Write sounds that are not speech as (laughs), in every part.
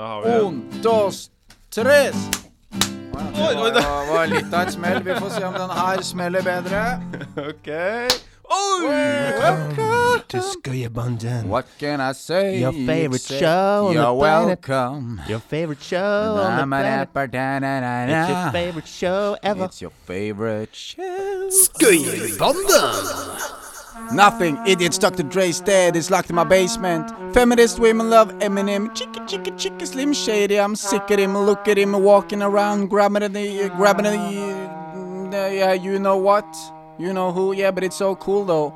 Da har vi Un, dos, tres. Oi, oi, Det var, var litt av et smell. Vi får se om den her smeller bedre. (laughs) OK. Oi! to Skøyerbanden. What can I say? Your favorite show on You're welcome. Your favorite show on the planet. It's your favorite show ever. It's your favorite show. Nothing. Idiots Dr. Dre's dead. It's locked in my basement. Feminist women love Eminem. Chicka chicka chicka Slim Shady. I'm sick of him. Look at him walking around, grabbing the, grabbing the. Uh, yeah, you know what? You know who? Yeah, but it's so cool though.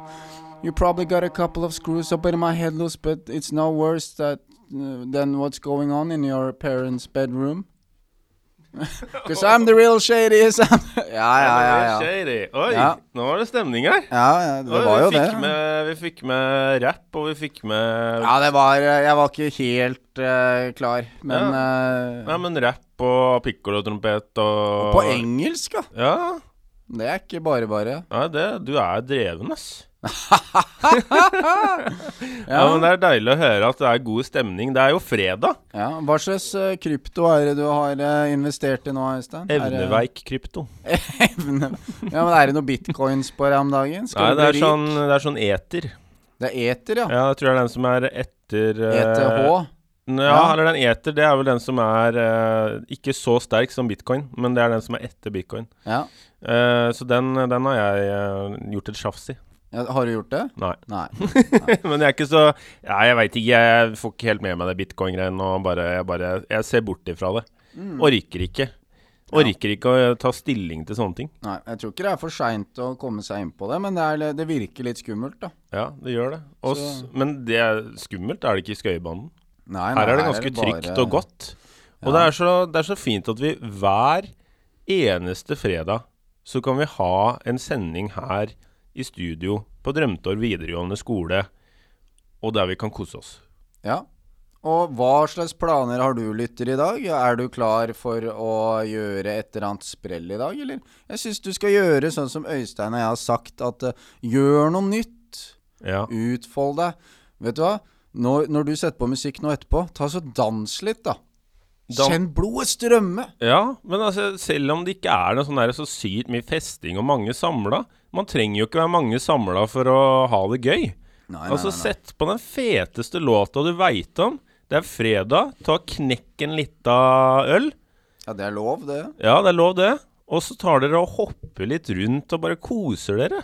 You probably got a couple of screws up in my head loose, but it's no worse that uh, than what's going on in your parents' bedroom. (laughs) Because I'm the real shady. (laughs) ja, ja, ja, ja. Shady. Oi, Ja. nå var det stemning her. Ja, ja, det Oi, var jo det. Med, vi fikk med rapp, og vi fikk med Ja, det var Jeg var ikke helt uh, klar, men Ja, men rapp og pikkolotrompet og På engelsk, ja. Ja. Det er ikke bare bare. ja det, du er dreven, ass. Ja, (laughs) Ja, men Det er deilig å høre at det er god stemning. Det er jo fredag. ja. Hva slags eh, krypto er det du har eh, investert i nå, Øystein? Er Evneveik krypto. (laughs) Evne. Ja, men Er det noe bitcoins på det om dagen? Skal Nei, det er, sånn, det er sånn eter. Det er eter, ja. Ja, jeg tror det er den som er etter ETH. Ja, Ja. eller den eter, det er vel den som er eh, ikke så sterk som bitcoin, men det er den som er etter bitcoin. Ja. Eh, så den, den har jeg eh, gjort et sjafs i. ja. Har du gjort det? Nei. (laughs) Nei. men jeg er ikke så Ja, jeg veit ikke. Jeg får ikke helt med meg det bitcoin-greiene. Og jeg bare Jeg ser bort ifra det. Mm. Orker ikke. Orker ikke å ta stilling til sånne ting. Nei, jeg tror ikke det er for seint å komme seg inn på det, men det, er, det virker litt skummelt, da. Ja, det gjør det. Også, Så- men det er skummelt, er det ikke i Skøyebanen? Nei, Her er det ganske bare- trygt og godt. Og Ja. det, er så, det er så fint at vi hver eneste fredag så kan vi ha en sending her i studio på Drømtorv videregående skole, og der vi kan kose oss. Ja. Og hva slags planer har du, lytter, i dag? Er du klar for å gjøre et eller annet sprell i dag, eller? Jeg syns du skal gjøre sånn som Øystein og jeg har sagt, at uh, gjør noe nytt. Ja. Utfold deg. Vet du hva? Når, når du setter på musikk nå etterpå, ta så dans litt, da. Dan- Kjenn blodet strømme. ja, men altså, selv om det ikke er noe sånn der så sykt mye festing og mange samla Man trenger jo ikke være mange samla for å ha det gøy. Nei, Altså, sett på den feteste låta du veit om. Det er fredag. Ta knekk en lita øl. Ja, det er lov, det. Ja, det er lov, det. Og så tar dere og hopper litt rundt og bare koser dere.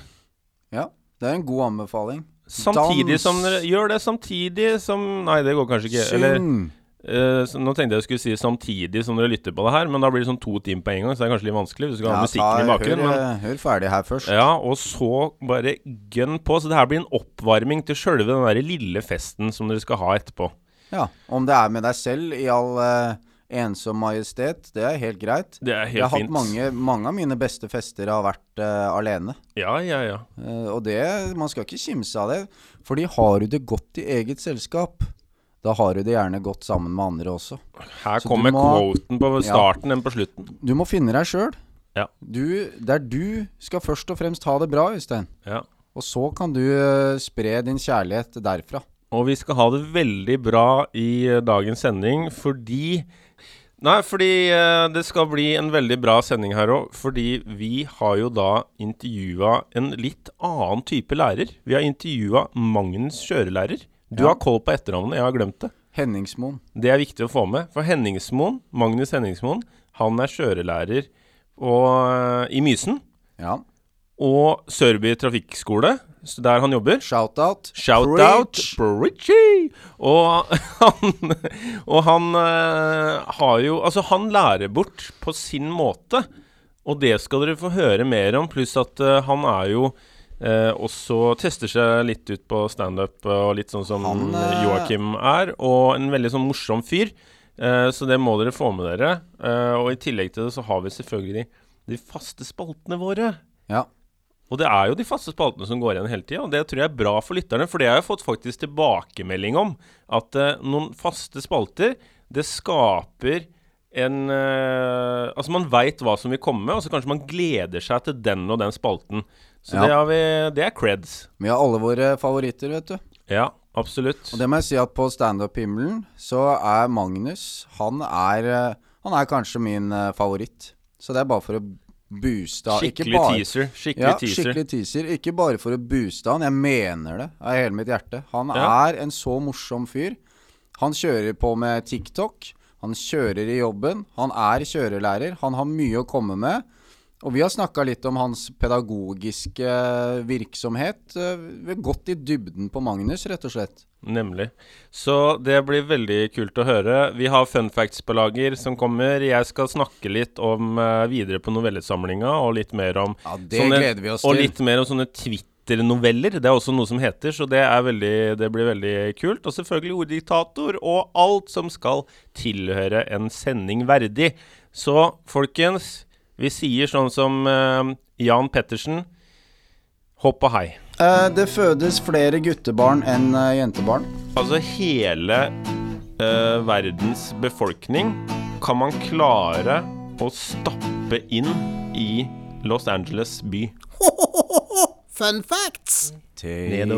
Ja, det er en god anbefaling. Samtidig Dans. som dere Gjør det samtidig som Nei, det går kanskje ikke. Eller Syng. eh, så Nå tenkte jeg jeg skulle si samtidig som dere lytter på det her, men da blir det sånn to timer på en gang, så det er kanskje litt vanskelig hvis du skal ha musikken i hør, bakgrunnen. Men, eh, hør ferdig her først. ja, og så bare gønn på. Så det her blir en oppvarming til sjølve den der lille festen som dere skal ha etterpå. Ja, Om det er med deg selv i all uh, ensom majestet, det er helt greit. Det er Jeg har helt hatt fint. mange, mange av mine beste fester har vært uh, alene. Ja, ja, ja. Og det, man skal ikke kimse av det. Fordi har du det godt i eget selskap, da har du det gjerne godt sammen med andre også. Her Så kommer må- quoten på starten enn på slutten. Du må finne deg sjøl. Ja. Du, der du skal først og fremst ha det bra, Øystein. Ja. Og så kan du eh, spre din kjærlighet derfra. Og vi skal ha det veldig bra i eh, dagens sending fordi Nei, fordi eh, det skal bli en veldig bra sending her òg. Fordi vi har jo da intervjua en litt annen type lærer. Vi har intervjua Magnens kjørelærer. Du Ja. har koll på etternavnet, jeg har glemt det. Henningsmoen. Det er viktig å få med. For Henningsmoen, Magnus Henningsmoen, han er kjørelærer og, i Mysen. Ja. Og Sørby trafikkskole, der han jobber. Shout-out. Shout-out. Og (laughs) han, og han eh, har jo Altså, han lærer bort på sin måte. Og det skal dere få høre mer om. Pluss at eh, han er jo eh, også Tester seg litt ut på standup, og litt sånn som Han, eh, Joakim er. Og en veldig sånn morsom fyr. Eh, så det må dere få med dere. Eh, og i tillegg til det så har vi selvfølgelig de faste spaltene våre. Ja. Og det er jo de faste spaltene som går igjen hele tida, og det tror jeg er bra for lytterne. For det har jeg fått faktisk tilbakemelding om. At eh, noen faste spalter, det skaper en eh, Altså man veit hva som vil komme, og så kanskje man gleder seg til den og den spalten. Så Ja. det, har vi, det er creds. Vi har alle våre favoritter, vet du. Ja. absolutt. Og det må jeg si at på standup-himmelen så er Magnus Han er, eh, han er kanskje min eh, favoritt. Så det er bare for å booste Skikkelig bare- teaser. Skikkelig Ja, teaser. skikkelig teaser. Ikke bare for å booste han, jeg mener det av hele mitt hjerte. Han Ja. er en så morsom fyr. Han kjører på med TikTok. Han kjører i jobben. Han er kjørelærer. Han har mye å komme med. Og vi har snakka litt om hans pedagogiske virksomhet. Eh, Vi har gått i dybden på Magnus, rett og slett. Nemlig. Så det blir veldig kult å høre. Vi har fun facts på lager som kommer. Jeg skal snakke litt om eh, videre på novellesamlinga, og litt mer om Ja, det sånne- gleder vi oss Og litt mer om sånne Twitter-noveller. Det er også noe som heter, så det, er veldig, det blir veldig kult. Og selvfølgelig orddiktator og alt som skal tilhøre en sending verdig. Så folkens, vi sier sånn som uh, Jan Pettersen Hopp og hei. Uh, det fødes flere guttebarn enn uh, jentebarn. Altså hele verdens befolkning kan man klare å stappe inn i Los Angeles by. (laughs) Fun facts. Take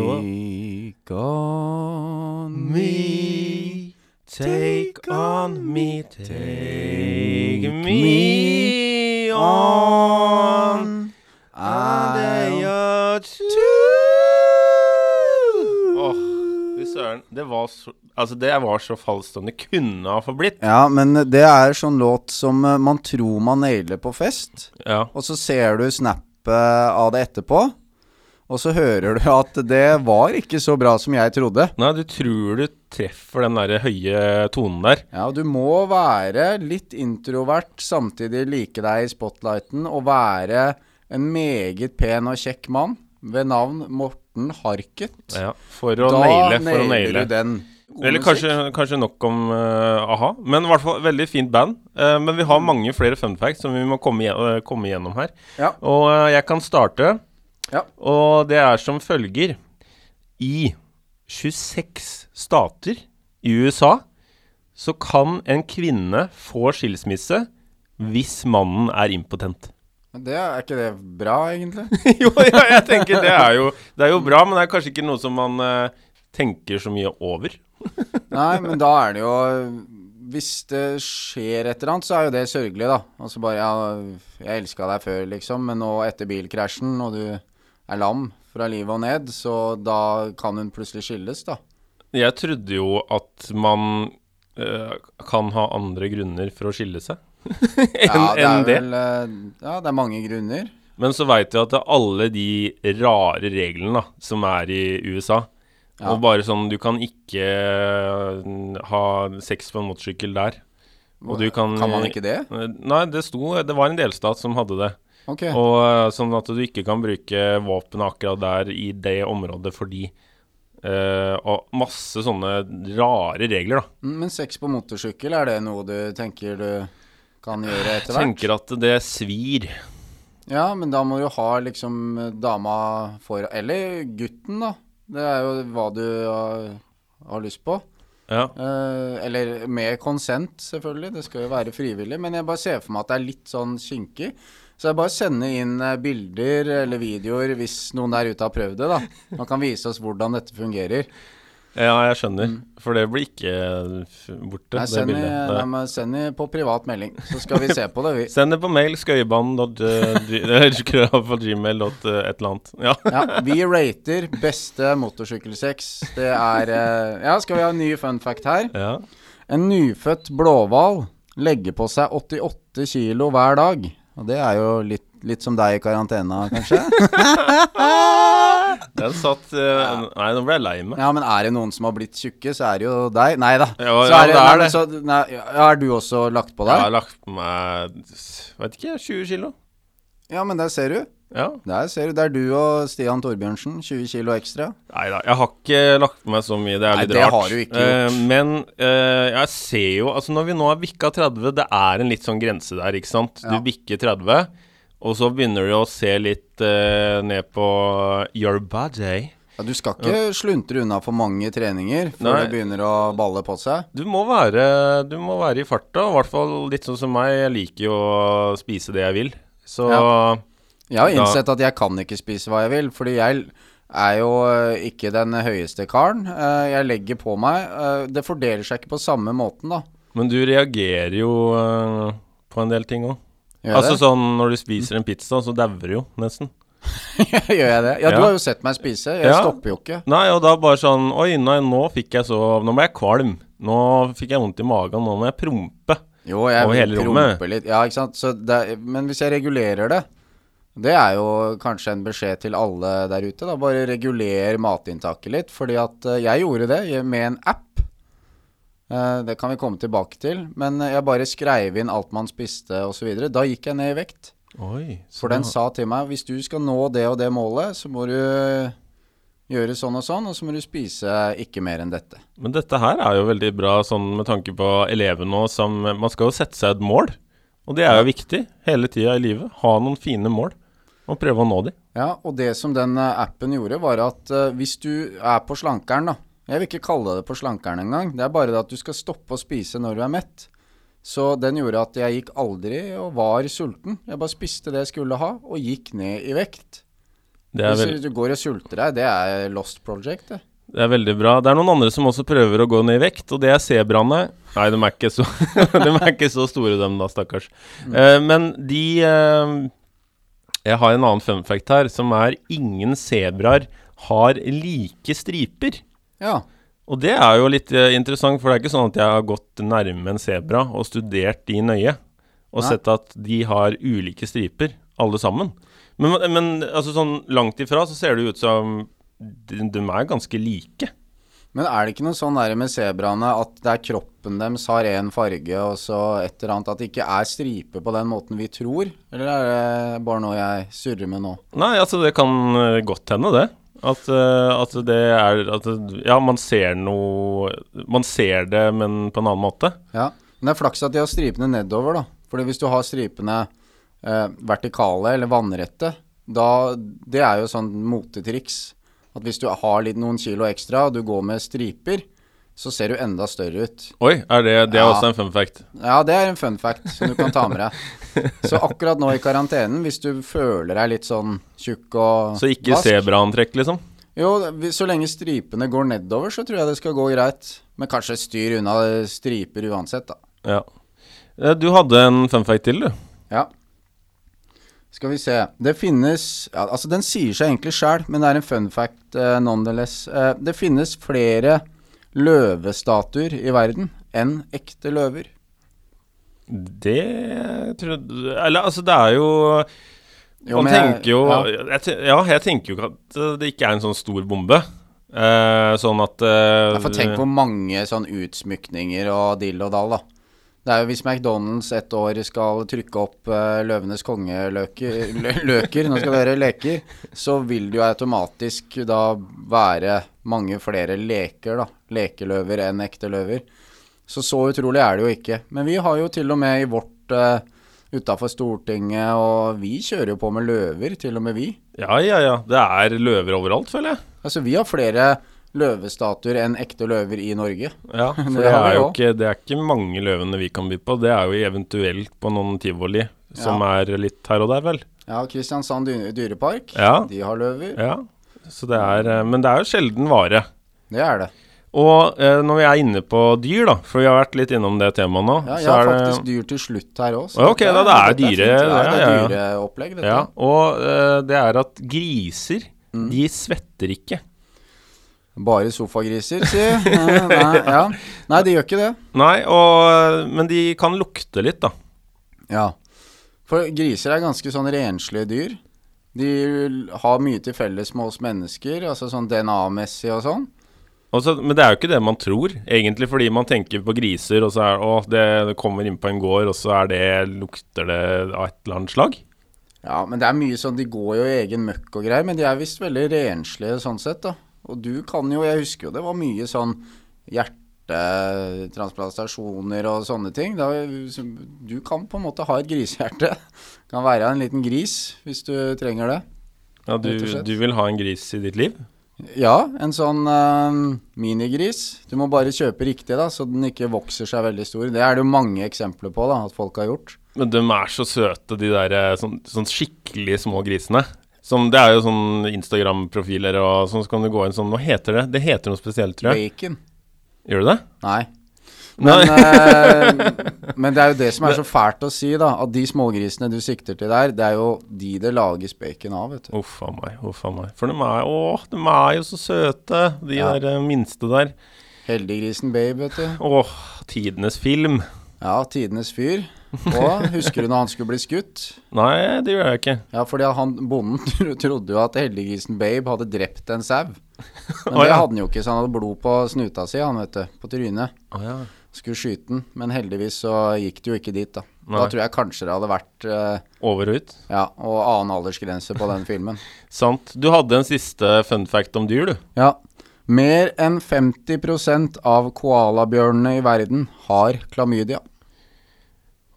on me. Take on me, take me on. I Åh, fy søren. Det var så Altså, det var så falskt som det kunne ha forblitt. Ja, men det er sånn låt som eh, man tror man nailer på fest, Ja. og så ser du snappet av det etterpå, og så hører du at det var ikke så bra som jeg trodde. Nei, du tror du treffer den der høye tonen der. Ja, du må være litt introvert, samtidig like deg i spotlighten, og være en meget pen og kjekk mann ved navn Morten Harket. Ja, for å da naile. For å naile. du den. God Eller kanskje, kanskje nok om uh, a-ha. Men i hvert fall veldig fint band. Uh, men vi har mange flere fun facts som vi må komme, eh, komme gjennom her. Ja. Og jeg kan starte. Ja. Og det er som følger. I 26 stater i USA så kan en kvinne få skilsmisse hvis mannen er impotent. Men Det er ikke det bra, egentlig? (laughs) jo, ja, jeg tenker det er jo Det er jo bra, men det er kanskje ikke noe som man uh, tenker så mye over. (laughs) Nei, men da er det jo Hvis det skjer et eller annet, så er jo det sørgelig, da. Altså bare Ja, jeg elska deg før, liksom, men nå etter bilkrasjen, og du er lam fra livet og ned, så da kan hun plutselig skilles, da. Jeg trodde jo at man eh, kan ha andre grunner for å skille seg (laughs) enn Ja, det er det. vel eh, Ja, det er mange grunner. Men så veit jeg at alle de rare reglene da, som er i USA Ja. Og bare sånn Du kan ikke eh, ha sex på en motorsykkel der. Og du kan Kan man ikke det? Nei, det sto Det var en delstat som hadde det. Ok. Og eh, Sånn at du ikke kan bruke våpen akkurat der i det området fordi Uh, Og masse sånne rare regler, da. Mm, Men sex på motorsykkel, er det noe du tenker du kan gjøre etter hvert? Tenker at det svir. Ja, men da må du ha liksom dama for Eller gutten, da. Det er jo hva du har, har lyst på. Ja. Uh, eller med konsent, selvfølgelig. Det skal jo være frivillig. Men jeg bare ser for meg at det er litt sånn kinkig. Så jeg bare sende inn eh, bilder eller videoer hvis noen der ute har prøvd det, da. Man kan vise oss hvordan dette fungerer. ja, jeg skjønner. For det blir ikke borte, Nei, send, det bildet. nei, Nei. send i på privat melding, så skal vi se på det, vi. (laughs) Send det på mail skøyebanen.gmail.et (laughs) eller annet. Ja. Ja, vi rater beste motorsykkelsex. Det er eh, Ja, skal vi ha en ny fun fact her? ja. En nyfødt blåhval legger på seg 88 kilo hver dag. Og det er jo litt, litt som deg i karantena, kanskje? (laughs) Den satt uh, Nei, nå ble jeg lei meg. Ja, men er det noen som har blitt tjukke, så er det jo deg. Nei da. Ja, Så ja, det er nei, det. Så, nei, er du også lagt på Jeg har lagt på meg Vet ikke, 20 kilo. Ja, men der ser du. Ja. Der ser du. Det er du og Stian Torbjørnsen. 20 kilo ekstra. Nei da, jeg har ikke lagt meg så mye. Det er Nei, litt det rart. har du ikke gjort. Uh, men uh, jeg ser jo Altså, når vi nå har vikka 30, det er en litt sånn grense der, ikke sant? Ja. Du bikker 30, og så begynner du å se litt uh, ned på your body. Ja, du skal ikke sluntre unna for mange treninger før Nei. det begynner å balle på seg. Du må være, du må være i farta, i hvert fall litt sånn som meg. Jeg liker jo å spise det jeg vil. Så Jeg har innsett at jeg kan ikke spise hva jeg vil, fordi jeg er jo eh, ikke den høyeste karen. Eh, jeg legger på meg. Eh, det fordeler seg ikke på samme måten, da. Men du reagerer jo på en del ting òg. Altså sånn når du spiser en pizza, så dauer du jo nesten. (laughs) Gjør jeg det? Ja, du Ja. har jo sett meg spise. Jeg Ja. stopper jo ikke. Nei, og da bare sånn Oi, nei, nå fikk jeg så Nå ble jeg kvalm. Nå fikk jeg vondt i magen. Nå må jeg prompe. Jo, jeg Over hele rommet. litt. Ja, ikke sant. Så det, men hvis jeg regulerer det Det er jo kanskje en beskjed til alle der ute. da Bare reguler matinntaket litt. Fordi at eh, jeg gjorde det med en app. Eh, Det kan vi komme tilbake til. Men eh, jeg bare skrev inn alt man spiste osv. Da gikk jeg ned i vekt. Oi. For den sa til meg hvis du skal nå det og det målet, så må du gjøre sånn og sånn, og så må du spise ikke mer enn dette. Men dette her er jo veldig bra sånn med tanke på elevene nå som Man skal jo sette seg et mål. Og det er jo viktig hele tida i livet. Ha noen fine mål. Og prøve å nå dem. Ja, og det som den eh, appen gjorde, var at eh, hvis du er på slankeren, da Jeg vil ikke kalle det på slankeren engang. Det er bare det at du skal stoppe å spise når du er mett. Så den gjorde at jeg gikk aldri og var sulten. Jeg bare spiste det jeg skulle ha, og gikk ned i vekt. Det Hvis vel, du går og sulter deg, det er lost project, det. det er veldig bra. Det er noen andre som også prøver å gå ned i vekt, og det er sebraene. Nei, de er ikke så, (laughs) de er ikke så store, dem da, stakkars. Eh, men de eh, Jeg har en annen fun fact her, som er ingen sebraer har like striper. Ja. Og det er jo litt eh, interessant, for det er ikke sånn at jeg har gått nærme en sebra og studert de nøye, og Nei. sett at de har ulike striper, alle sammen. Men, men altså sånn langt ifra så ser det jo ut som de, de er ganske like. Men er det ikke noe sånn der med sebraene at det er kroppen deres har én farge, og så et eller annet At det ikke er striper på den måten vi tror? Eller er det bare noe jeg surrer med nå? Nei, altså det kan eh, godt hende, det. At, eh, at det er at Ja, man ser noe Man ser det, men på en annen måte. Ja. Men det er flaks at de har stripene nedover, da. Fordi hvis du har stripene eh, vertikale eller vannrette, da Det er jo sånn motetriks. At hvis du har litt noen kilo ekstra, og du går med striper, så ser du enda større ut. Oi, er det, det er Ja. også en fun fact. Ja, det er en fun fact som du kan ta med deg. (laughs) Så akkurat nå i karantenen, hvis du føler deg litt sånn tjukk og Så ikke sebraantrekk, liksom? Jo, så lenge stripene går nedover, så tror jeg det skal gå greit. Men kanskje styr unna striper uansett, da. Ja. Eh, Du hadde en fun fact til, du. Ja. Skal vi se. Det finnes ja, Altså, den sier seg egentlig sjæl, men det er en fun fact uh, nonetheless. Uh, det finnes flere løvestatuer i verden enn ekte løver. Det trodde Eller altså, det er jo Jo, Man tenker jo ja. jeg, ja, jeg tenker jo ikke at eh, det ikke er en sånn stor bombe. Eh, sånn at eh, Ja, for tenk hvor mange sånn utsmykninger og dill og dall, da. Det er jo Hvis McDonald's et år skal trykke opp uh, Løvenes kongeløker, løker, nå skal dere leker, så vil det jo automatisk da være mange flere leker, da. Lekeløver enn ekte løver. Så så utrolig er det jo ikke. Men vi har jo til og med i vårt uh, utafor Stortinget, og vi kjører jo på med løver, til og med vi. Ja, ja, ja. Det er løver overalt, føler jeg. Altså, vi har flere løvestatuer enn ekte løver i Norge. Ja, (laughs) for Det det, er jo ikke, det er ikke mange løvene vi kan by på. Det er jo eventuelt på noen tivoli som er litt her og der, vel. Ja, Kristiansand dyrepark, Ja. de har løver. Ja. Så det er eh, Men det er jo sjelden vare. Det er det. Og eh, når vi er inne på dyr, da, for vi har vært litt innom det temaet nå, Ja, jeg har faktisk faktisk dyr til slutt her òg. Ok, da, det er dyre- det er ja, ja. dyreopplegg, dette. Ja, og eh, det er at griser, Mm. de svetter ikke. Bare sofagriser, si. (laughs) Nei, nei, ja. nei, de gjør ikke det. Nei, og, men de kan lukte litt, da. Ja. For griser er ganske sånn renslige dyr. De har mye til felles med oss mennesker, altså sånn DNA-messig og sånn. Også, men det er jo ikke det man tror, egentlig, fordi man tenker på griser, og så er å, det, det kommer inn på en gård, og så er det, lukter det av et eller annet slag. Ja, men det er mye sånn De går jo i egen møkk og greier, men de er visst veldig renslige sånn sett, da. Og du kan jo Jeg husker jo det var mye sånn hjertetransplantasjoner og sånne ting. Da, du kan på en måte ha et grisehjerte. (laughs) Kan være en liten gris hvis du trenger det. Ja, du, du vil ha en gris i ditt liv? Ja, en sånn uh, minigris. Du må bare kjøpe riktig, da, så den ikke vokser seg veldig stor. Det er det jo mange eksempler på da, at folk har gjort. Men de er så søte, de der eh, sånn, sånn skikkelig små grisene. Som, det er jo sånn Instagram-profiler og sånn, så kan du gå inn sånn Hva heter det? Det heter noe spesielt, tror jeg. Bacon. Gjør du det? Nei. Men, eh, men det er jo det som er (laughs) så fælt å si, da. At de smågrisene du sikter til der, det er jo de det lages bacon av, vet du. Uff a meg, uff a meg. For de er, å, de er jo så søte, de Ja. der eh, minste der. Heldiggrisen Babe, vet du. Åh, tidenes film. Ja, tidenes fyr. Og husker du når han skulle bli skutt? Nei, det gjør jeg ikke. Ja, fordi han, bonden (laughs) trodde jo at heldiggrisen Babe hadde drept en sau. Men Å, det hadde han jo ikke, så han hadde blod på snuta si, han vet du. På trynet. Oh, ja. Skulle skyte den, men heldigvis så gikk det jo ikke dit, da. Nei. Da tror jeg kanskje det hadde vært uh, Over og ut. Ja, og annen aldersgrense på den filmen. (laughs) Sant. Du hadde en siste fun fact om dyr, du. Ja. Mer enn 50% av koalabjørnene i verden har klamydia.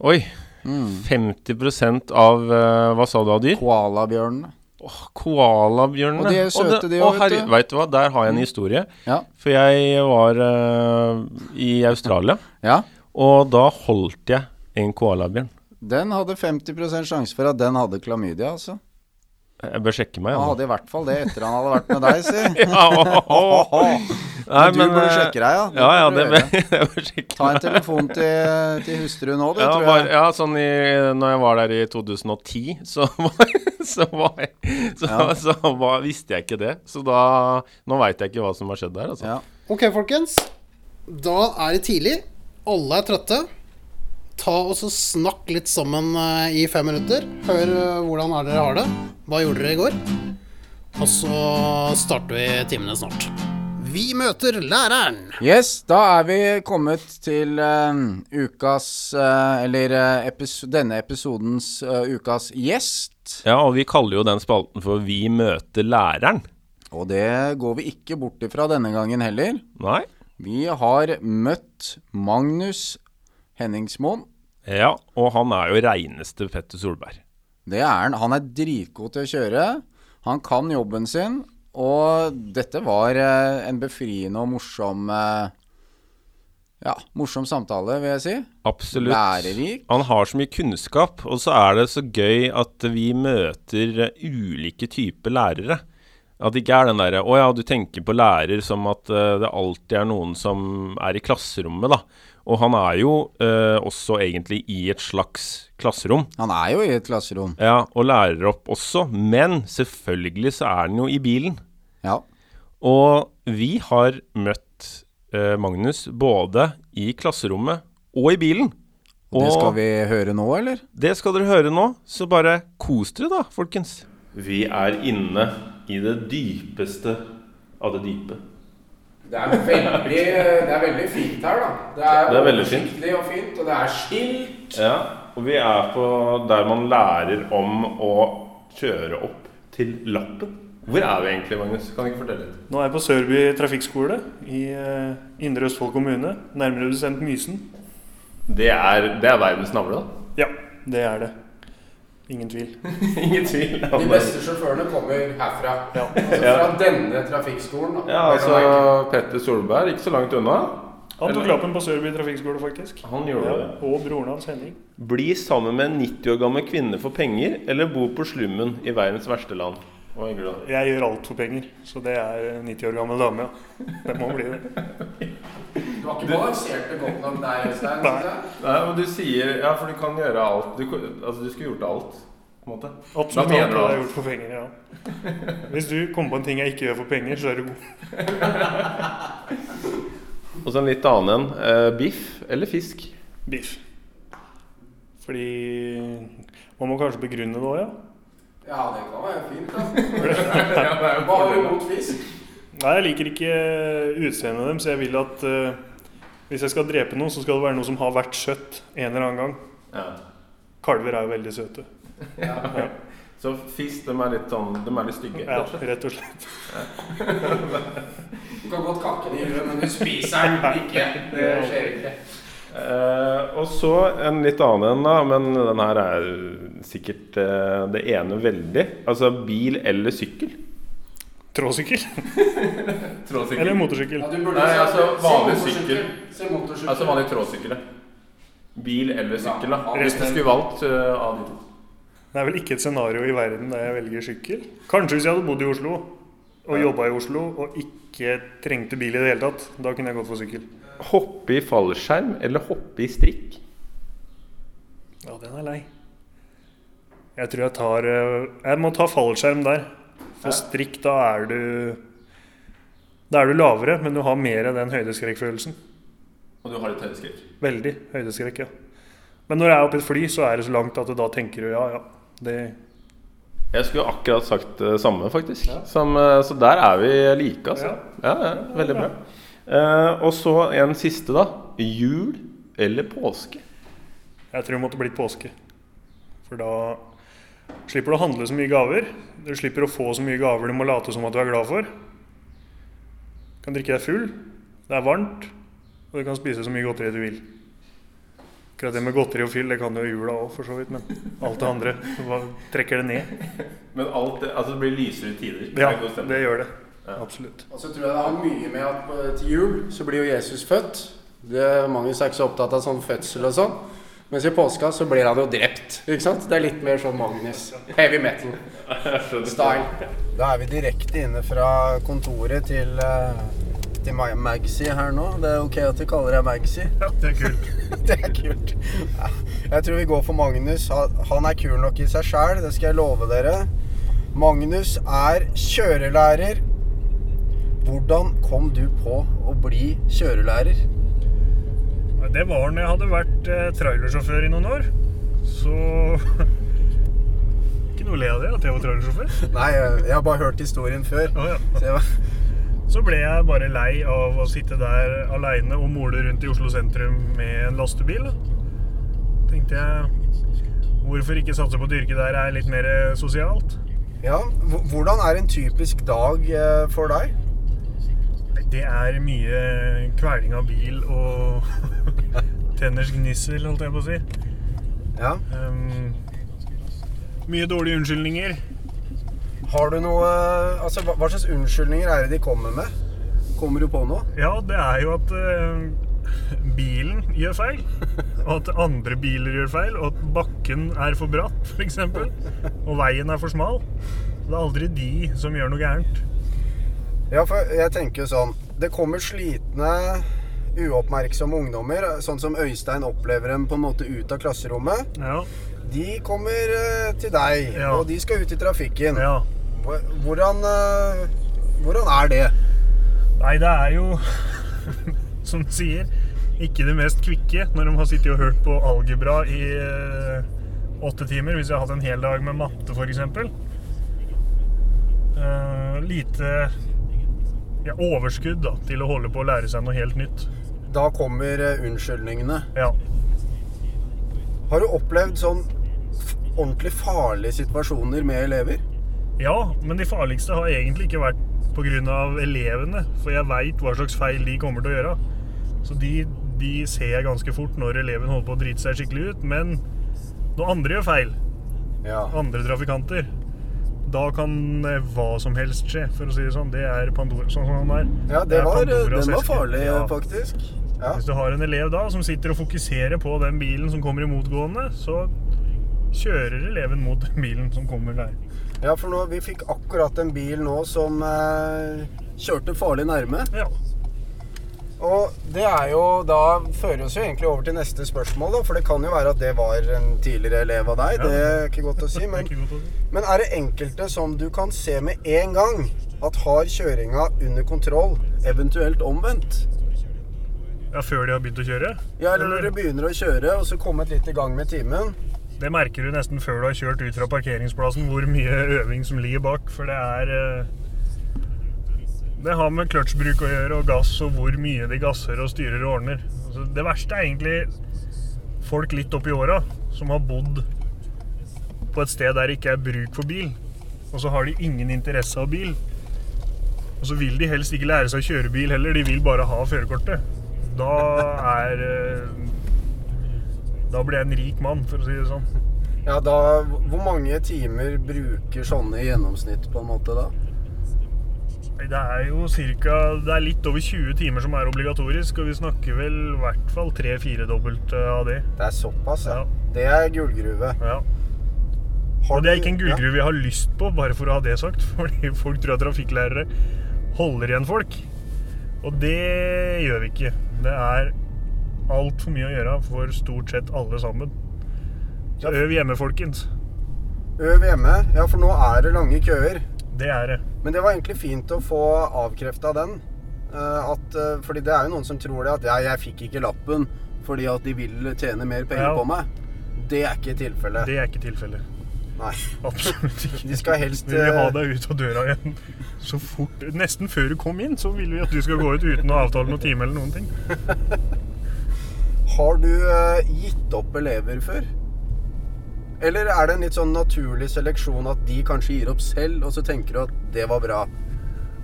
Oi. Mm. 50% av uh, Hva sa du av dyr? Koalabjørnene. Oh, Koalabjørnene. Og de er søte, de òg, vet du. Mm. Vet du hva, der har jeg en historie. Ja. For jeg var uh, i Australia, ja. og da holdt jeg en koalabjørn. Den hadde 50% sjanse for at den hadde klamydia, altså. Jeg bør sjekke meg. Han hadde i hvert fall det etter han hadde vært med deg, si. (laughs) Ja, oh, oh. Nei, Men du burde eh, sjekke deg, ja. Ja, ja, det (laughs) jeg bør sjekke Ta en telefon til, til hustru nå, du, Ja, tror jeg. Var, ja, sånn i Når jeg var der i 2010, så (laughs) var, så var jeg Så, Ja. så var, visste jeg ikke det. Så da Nå veit jeg ikke hva som har skjedd der, altså. Ja. Ok, folkens. Da er det tidlig. Alle er trøtte. Ta og så Snakk litt sammen eh, i fem minutter. Hør eh, hvordan er dere har det. Hva gjorde dere i går? Og så starter vi timene snart. Vi møter læreren. Yes, da er vi kommet til uh, ukas uh, Eller uh, episo denne episodens ukas gjest. Ja, og vi kaller jo den spalten for Vi møter læreren. Og det går vi ikke bort ifra denne gangen heller. Nei? Vi har møtt Magnus Henningsmoen. Ja, og han er jo reineste Petter Solberg. Det er han. Han er dritgod til å kjøre. Han kan jobben sin. Og dette var eh, en befriende og morsom eh, Ja, morsom samtale, vil jeg si. Absolutt. Lærerik. Han har så mye kunnskap, og så er det så gøy at vi møter eh, ulike typer lærere. At det ikke er den derre Å ja, du tenker på lærer som at det alltid er noen som er i klasserommet, da. Og han er jo eh, også egentlig i et slags klasserom. Han er jo i et klasserom. Ja, og lærer opp også. Men selvfølgelig så er han jo i bilen. Ja. Og vi har møtt eh, Magnus både i klasserommet og i bilen. Og det skal vi høre nå, eller? Det skal dere høre nå, så bare kos dere da, folkens. Vi er inne i det dypeste av det dype. Det er veldig, det er veldig fint her, da. Det er, Det er veldig fint. og fint, og det er skilt. Ja, og vi er på der man lærer om å kjøre opp til lappen. Hvor er vi egentlig, Magnus? Kan du ikke fortelle litt? Nå er jeg på Sørby trafikkskole i eh, Indre Østfold kommune, nærmere bestemt Mysen. Det er, det er verdens navle, da. Ja, det er det. Ingen tvil. (laughs) Ingen tvil. De beste sjåførene kommer herfra. Ja. Altså fra denne trafikkskolen. Da. Ja, altså Petter Solberg, ikke så langt unna. Han tok lappen på Sørby trafikkskole, faktisk. Han gjorde Ja, det. og broren hans Henning. Bli sammen med en 90 år gammel kvinne for penger, eller bo på slummen i verdens verste land. Hva gjør du da? Jeg gjør alt for penger, så det er en 90 år gammel dame, ja. Det må bli det. (laughs) Du har ikke balansert det godt nok der, Øystein. Nei. Nei, men du sier Ja, for du kan gjøre alt. Du, altså, du skulle gjort alt, på en måte. Absolutt alt jeg har gjort for penger, ja. Hvis du kommer på en ting jeg ikke gjør for penger, så er du god. (laughs) Og så en litt annen en. Uh, biff eller fisk? Biff. Fordi Man må kanskje begrunne det òg, ja. Ja, det kan være fint, da. Hva har du mot fisk? Nei, jeg liker ikke utseendet dem, så jeg vil at uh, hvis jeg skal drepe noe, så skal det være noe som har vært søtt en eller annen gang. Ja. Kalver er jo veldig søte. Så fisk, de er litt sånn De er litt stygge. Ja, rett og slett. Du kan godt kakke dem, men du spiser den ikke. Det skjer ikke. Eh, og så en litt annen en, da. Men den her er sikkert uh, det ene veldig. Altså bil eller sykkel. Tråsykkel. (laughs) Tråsykkel. Eller motorsykkel. Ja, du burde Nei, altså, vanlig sykkel. Altså vanlig tråsykkel. Bil eller sykkel, da. Hvis du skulle valgt uh, av de to. Det er vel ikke et scenario i verden der jeg velger sykkel. Kanskje hvis jeg hadde bodd i Oslo og jobba i Oslo og ikke trengte bil i det hele tatt. Da kunne jeg gått for sykkel. Hoppe i fallskjerm eller hoppe i strikk? Ja, den er lei. Jeg tror jeg tar eh, Jeg må ta fallskjerm der. For strikk, da er du Da er du lavere, men du har mer av den høydeskrekkfølelsen. Og du har litt høydeskrekk? Veldig høydeskrekk, ja. Men når jeg er oppe i et fly, så er det så langt at du da tenker du ja, ja. Det Jeg skulle akkurat sagt det samme, faktisk. Som, eh, så der er vi like, altså. Ja, ja, veldig bra. Eh, og så en siste, da. Jul eller påske? Jeg tror det måtte blitt påske. For da slipper du å handle så mye gaver. Du slipper å få så mye gaver du må late som at du er glad for. Du kan drikke deg full. Det er varmt. Og du kan spise så mye godteri du vil. Akkurat det med godteri og fyll, det kan du i jula òg, for så vidt. Men alt det andre trekker det ned. Men alt det, altså det blir lysere tider. Ja, det gjør det. Absolutt. Og så tror jeg det har mye med at til jul så blir jo Jesus født. Det, Magnus er ikke så opptatt av sånn fødsel og sånn. Mens i påska så blir han jo drept. ikke sant? Det er litt mer sånn Magnus. Heavy metal. (laughs) Style. Da er vi direkte inne fra kontoret til, eh, til Ma- Magsi her nå. Det er ok at vi kaller deg Magsi. (laughs) Ja, det er kult. (laughs) Det er kult. Jeg tror vi går for Magnus. Han- Han er kul nok i seg sjæl, det skal jeg love dere. Magnus er kjørelærer. Hvordan kom du på å bli kjørelærer? Det var når jeg hadde vært eh, trailersjåfør i noen år. Så (laughs) Ikke noe le av det, at jeg var trailersjåfør. (laughs) Nei, jeg, har bare hørt historien før. Oh, ja. Så var, (laughs) Så ble jeg bare lei av å sitte der aleine og mole rundt i Oslo sentrum med en lastebil. Tenkte jeg hvorfor ikke satse på et yrke der er litt mer sosialt? ja, hvordan er en typisk dag eh, for deg? Det er mye kveling av bil og (laughs) tenners gnissel, holdt jeg på å si. Ja. Um, mye dårlige unnskyldninger. Har du noe Altså, hva, hva slags unnskyldninger er det de kommer med? Kommer du på noe? Ja, det er jo at uh, bilen gjør feil. Og at andre biler gjør feil. Og at bakken er for bratt, f.eks. Og veien er for smal. Det er aldri de som gjør noe gærent. Ja, for jeg tenker jo sånn Det kommer slitne, uoppmerksomme ungdommer, sånn som Øystein opplever dem på en måte ut av klasserommet. Ja, De kommer eh, til deg, Ja. og de skal ut i trafikken. ja. Hvordan, eh, hvordan er det? Nei, det er jo, (laughs) som du sier, ikke det mest kvikke når de har sittet og hørt på algebra i eh, åtte timer. Hvis jeg har hatt en hel dag med matte, f.eks. Uh, lite ja, overskudd da, til å holde på å lære seg noe helt nytt. Da kommer eh, unnskyldningene. Ja. Har du opplevd sånn ordentlig farlige situasjoner med elever? ja, men de farligste har egentlig ikke vært pga. elevene. For jeg veit hva slags feil de kommer til å gjøre. Så de, de ser jeg ganske fort når eleven holder på å drite seg skikkelig ut. Men når andre gjør feil, Ja. andre trafikanter, da kan eh, hva som helst skje, for å si det sånn. Det er Pandora, sånn som han er. Ja, det er var, den var farlig, Ja. faktisk. Ja. Hvis du har en elev da som sitter og fokuserer på den bilen som kommer i motgående, så kjører eleven mot den bilen som kommer der. ja, for nå, vi fikk akkurat en bil nå som eh, kjørte farlig nærme. Ja. Og det er jo da fører oss jo egentlig over til neste spørsmål, da. For det kan jo være at det var en tidligere elev av deg. Ja. Det er ikke godt å si. (laughs) Men, men er det enkelte som du kan se med en gang at har kjøringa under kontroll, eventuelt omvendt? Ja, før de har begynt å kjøre? Ja, eller når de begynner å kjøre, og så kommet litt i gang med timen. Det merker du nesten før du har kjørt ut fra parkeringsplassen hvor mye øving som ligger bak, for det er eh, Det har med kløtsjbruk å gjøre, og gass, og hvor mye de gasser og styrer og ordner. Altså, det verste er egentlig folk litt oppi åra som har bodd på et sted der det ikke er bruk for bil, og så har de ingen interesse av bil. Og så vil de helst ikke lære seg å kjøre bil heller, de vil bare ha førerkortet. Da er eh, Da blir jeg en rik mann, for å si det sånn. Ja, da Hvor mange timer bruker sånne i gjennomsnitt, på en måte, da? Det er jo cirka, Det er litt over 20 timer som er obligatorisk, og vi snakker vel i hvert fall tre-firedobbelt av det. Det er såpass, ja. Ja. Det er gullgruve. Ja. Og det er ikke en ja. gullgruve jeg har lyst på, bare for å ha det sagt. (laughs) Fordi folk tror at trafikklærere holder igjen folk. Og det gjør vi ikke. Det er altfor mye å gjøre for stort sett alle sammen. Så øv hjemme, folkens. Øv hjemme. Ja, for nå er det lange køer. Det er det. Men det var egentlig fint å få avkrefta den. Eh, at, eh, fordi det er jo noen som tror det at ja, jeg fikk ikke lappen fordi at de vil tjene mer penger Ja. på meg. Det er ikke tilfellet. Det er ikke tilfellet. Nei. Absolutt ikke. De skal helst Vi vil ha eh, deg ut av døra igjen så fort Nesten før du kom inn, så vil vi at du skal gå ut uten å avtale noen time eller noen ting. (laughs) Har du gitt opp elever før? Eller er det en litt sånn naturlig seleksjon at de kanskje gir opp selv, og så tenker du at det var bra?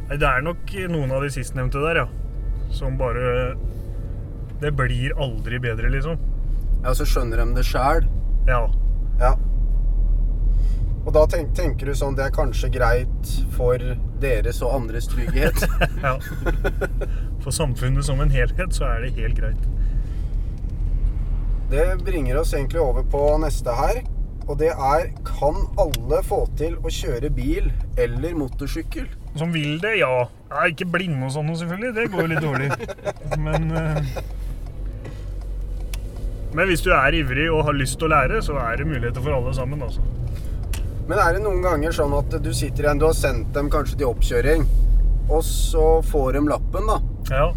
Nei, det er nok noen av de sistnevnte der, ja. Som bare Det blir aldri bedre, liksom. Ja, så skjønner de det sjæl. Ja. Ja. Og da tenk, tenker du sånn Det er kanskje greit for deres og andres trygghet. (laughs) ja. For samfunnet som en helhet så er det helt greit. Det bringer oss egentlig over på neste her. Og det er Kan alle få til å kjøre bil eller motorsykkel? Som vil det, ja. ja ikke blinde og sånn noe, selvfølgelig. Det går jo litt dårlig. Men eh, Men hvis du er ivrig og har lyst til å lære, så er det muligheter for alle sammen, altså. Men er det noen ganger sånn at du sitter igjen Du har sendt dem kanskje til oppkjøring, og så får de lappen, da. Ja.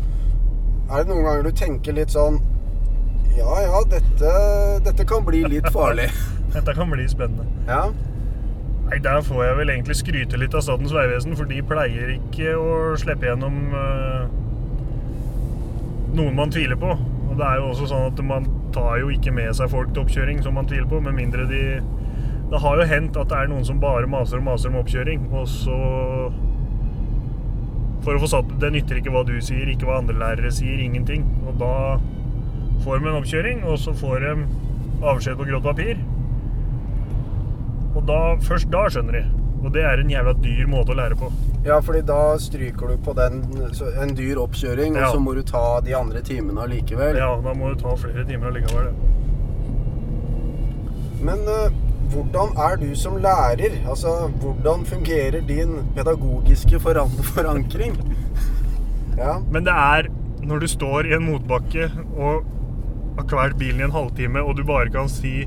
Er det noen ganger du tenker litt sånn Ja ja, dette, dette kan bli litt farlig. (laughs) Dette kan bli spennende. Ja. Nei, Der får jeg vel egentlig skryte litt av Statens vegvesen, for de pleier ikke å slippe gjennom uh, noen man tviler på. Og det er jo også sånn at man tar jo ikke med seg folk til oppkjøring som man tviler på, med mindre de Det har jo hendt at det er noen som bare maser og maser om oppkjøring, og så For å få satt Det nytter ikke hva du sier, ikke hva andre lærere sier, ingenting. Og da får de en oppkjøring, og så får de avskjed på grått papir. Og da, først da skjønner de. Og det er en jævla dyr måte å lære på. ja, fordi da stryker du på den en dyr oppkjøring, Ja. og så må du ta de andre timene allikevel. Ja, da må du ta flere timer allikevel. Men uh, hvordan er du som lærer? Altså, hvordan fungerer din pedagogiske foran (laughs) forankring? Ja. Men det er når du står i en motbakke og har kvalt bilen i en halvtime, og du bare kan si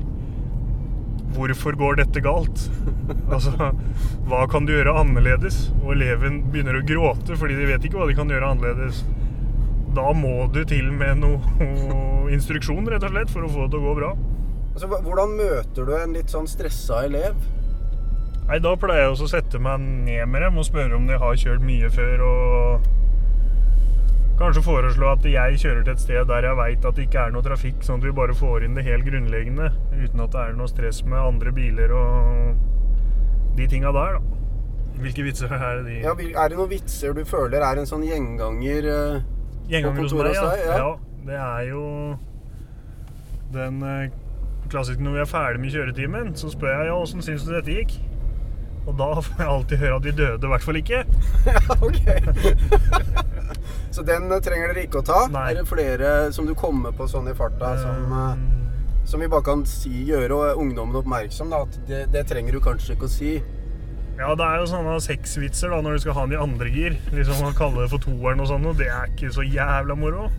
Hvorfor går dette galt? Altså, hva kan du gjøre annerledes? Og eleven begynner å gråte fordi de vet ikke hva de kan gjøre annerledes. Da må du til med noe (laughs) instruksjon, rett og slett, for å få det til å gå bra. Altså, hvordan møter du en litt sånn stressa elev? Nei, da pleier jeg også å sette meg ned med dem og spørre om de har kjørt mye før, og kanskje foreslå at jeg kjører til et sted der jeg veit at det ikke er noe trafikk, sånn at vi bare får inn det helt grunnleggende, uten at det er noe stress med andre biler og de tinga der, da. Hvilke vitser er det de Ja, er det noen vitser du føler er en sånn gjenganger? uh, Gjenganger på kontoret ja. hos deg, ja. ja. Det er jo den uh, klassiske når vi er ferdig med kjøretimen, så spør jeg ja, åssen syns du dette gikk? Og da får jeg alltid høre at vi døde i hvert fall ikke. Ja, (laughs) ok. (laughs) Så den eh, trenger dere ikke å ta? Nei. Er det flere som du kommer på sånn i farta, som, eh, Um, som vi bare kan si, gjøre ungdommen oppmerksom? Da, at det, det trenger du kanskje ikke å si. Ja, det er jo sånne sexvitser da, når du skal ha den i andre gir. Liksom å kalle det for toeren og sånn, og det er ikke så jævla moro. (laughs)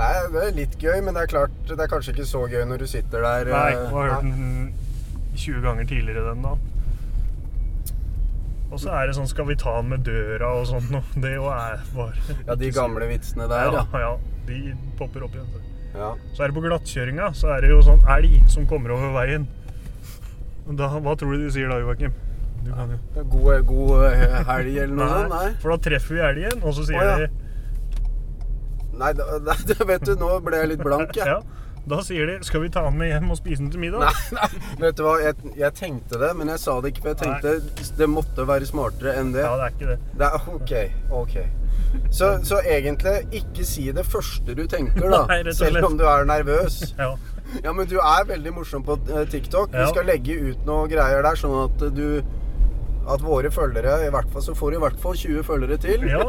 Er, det er litt gøy, men det er klart det er kanskje ikke så gøy når du sitter der. Nei, eh, og har hørt den 20 ganger tidligere den da. Og så er det sånn, skal vi ta den med døra og sånn noe. (laughs) Det jo er bare... Ja, de gamle vitsene der, ja. ja. Ja, de popper opp igjen. ja. Så er det på glattkjøringa, så er det jo sånn elg som kommer over veien. Da, hva tror du de sier da, Joakim? Du kan jo. God, god eh, helg eller noe sånt? Nei. For da treffer vi elgen, og så sier Å, ja. de Nei, da, (laughs) da, vet du, nå ble jeg litt blank, jeg. Ja. Da sier de 'skal vi ta den med hjem og spise den til middag'? Nei, nei, vet du hva, jeg, jeg tenkte det, men jeg sa det ikke, for jeg tenkte det måtte være smartere enn det. Ja, det er ikke det. det er, ok, ok. Så, så egentlig, ikke si det første du tenker, da. (laughs) Nei, selv om du er nervøs. (laughs) Ja. Ja, men du er veldig morsom på TikTok. TikTok. Vi skal legge ut noe greier der, sånn at du At våre følgere I hvert fall så får du i hvert fall 20 følgere til. ja.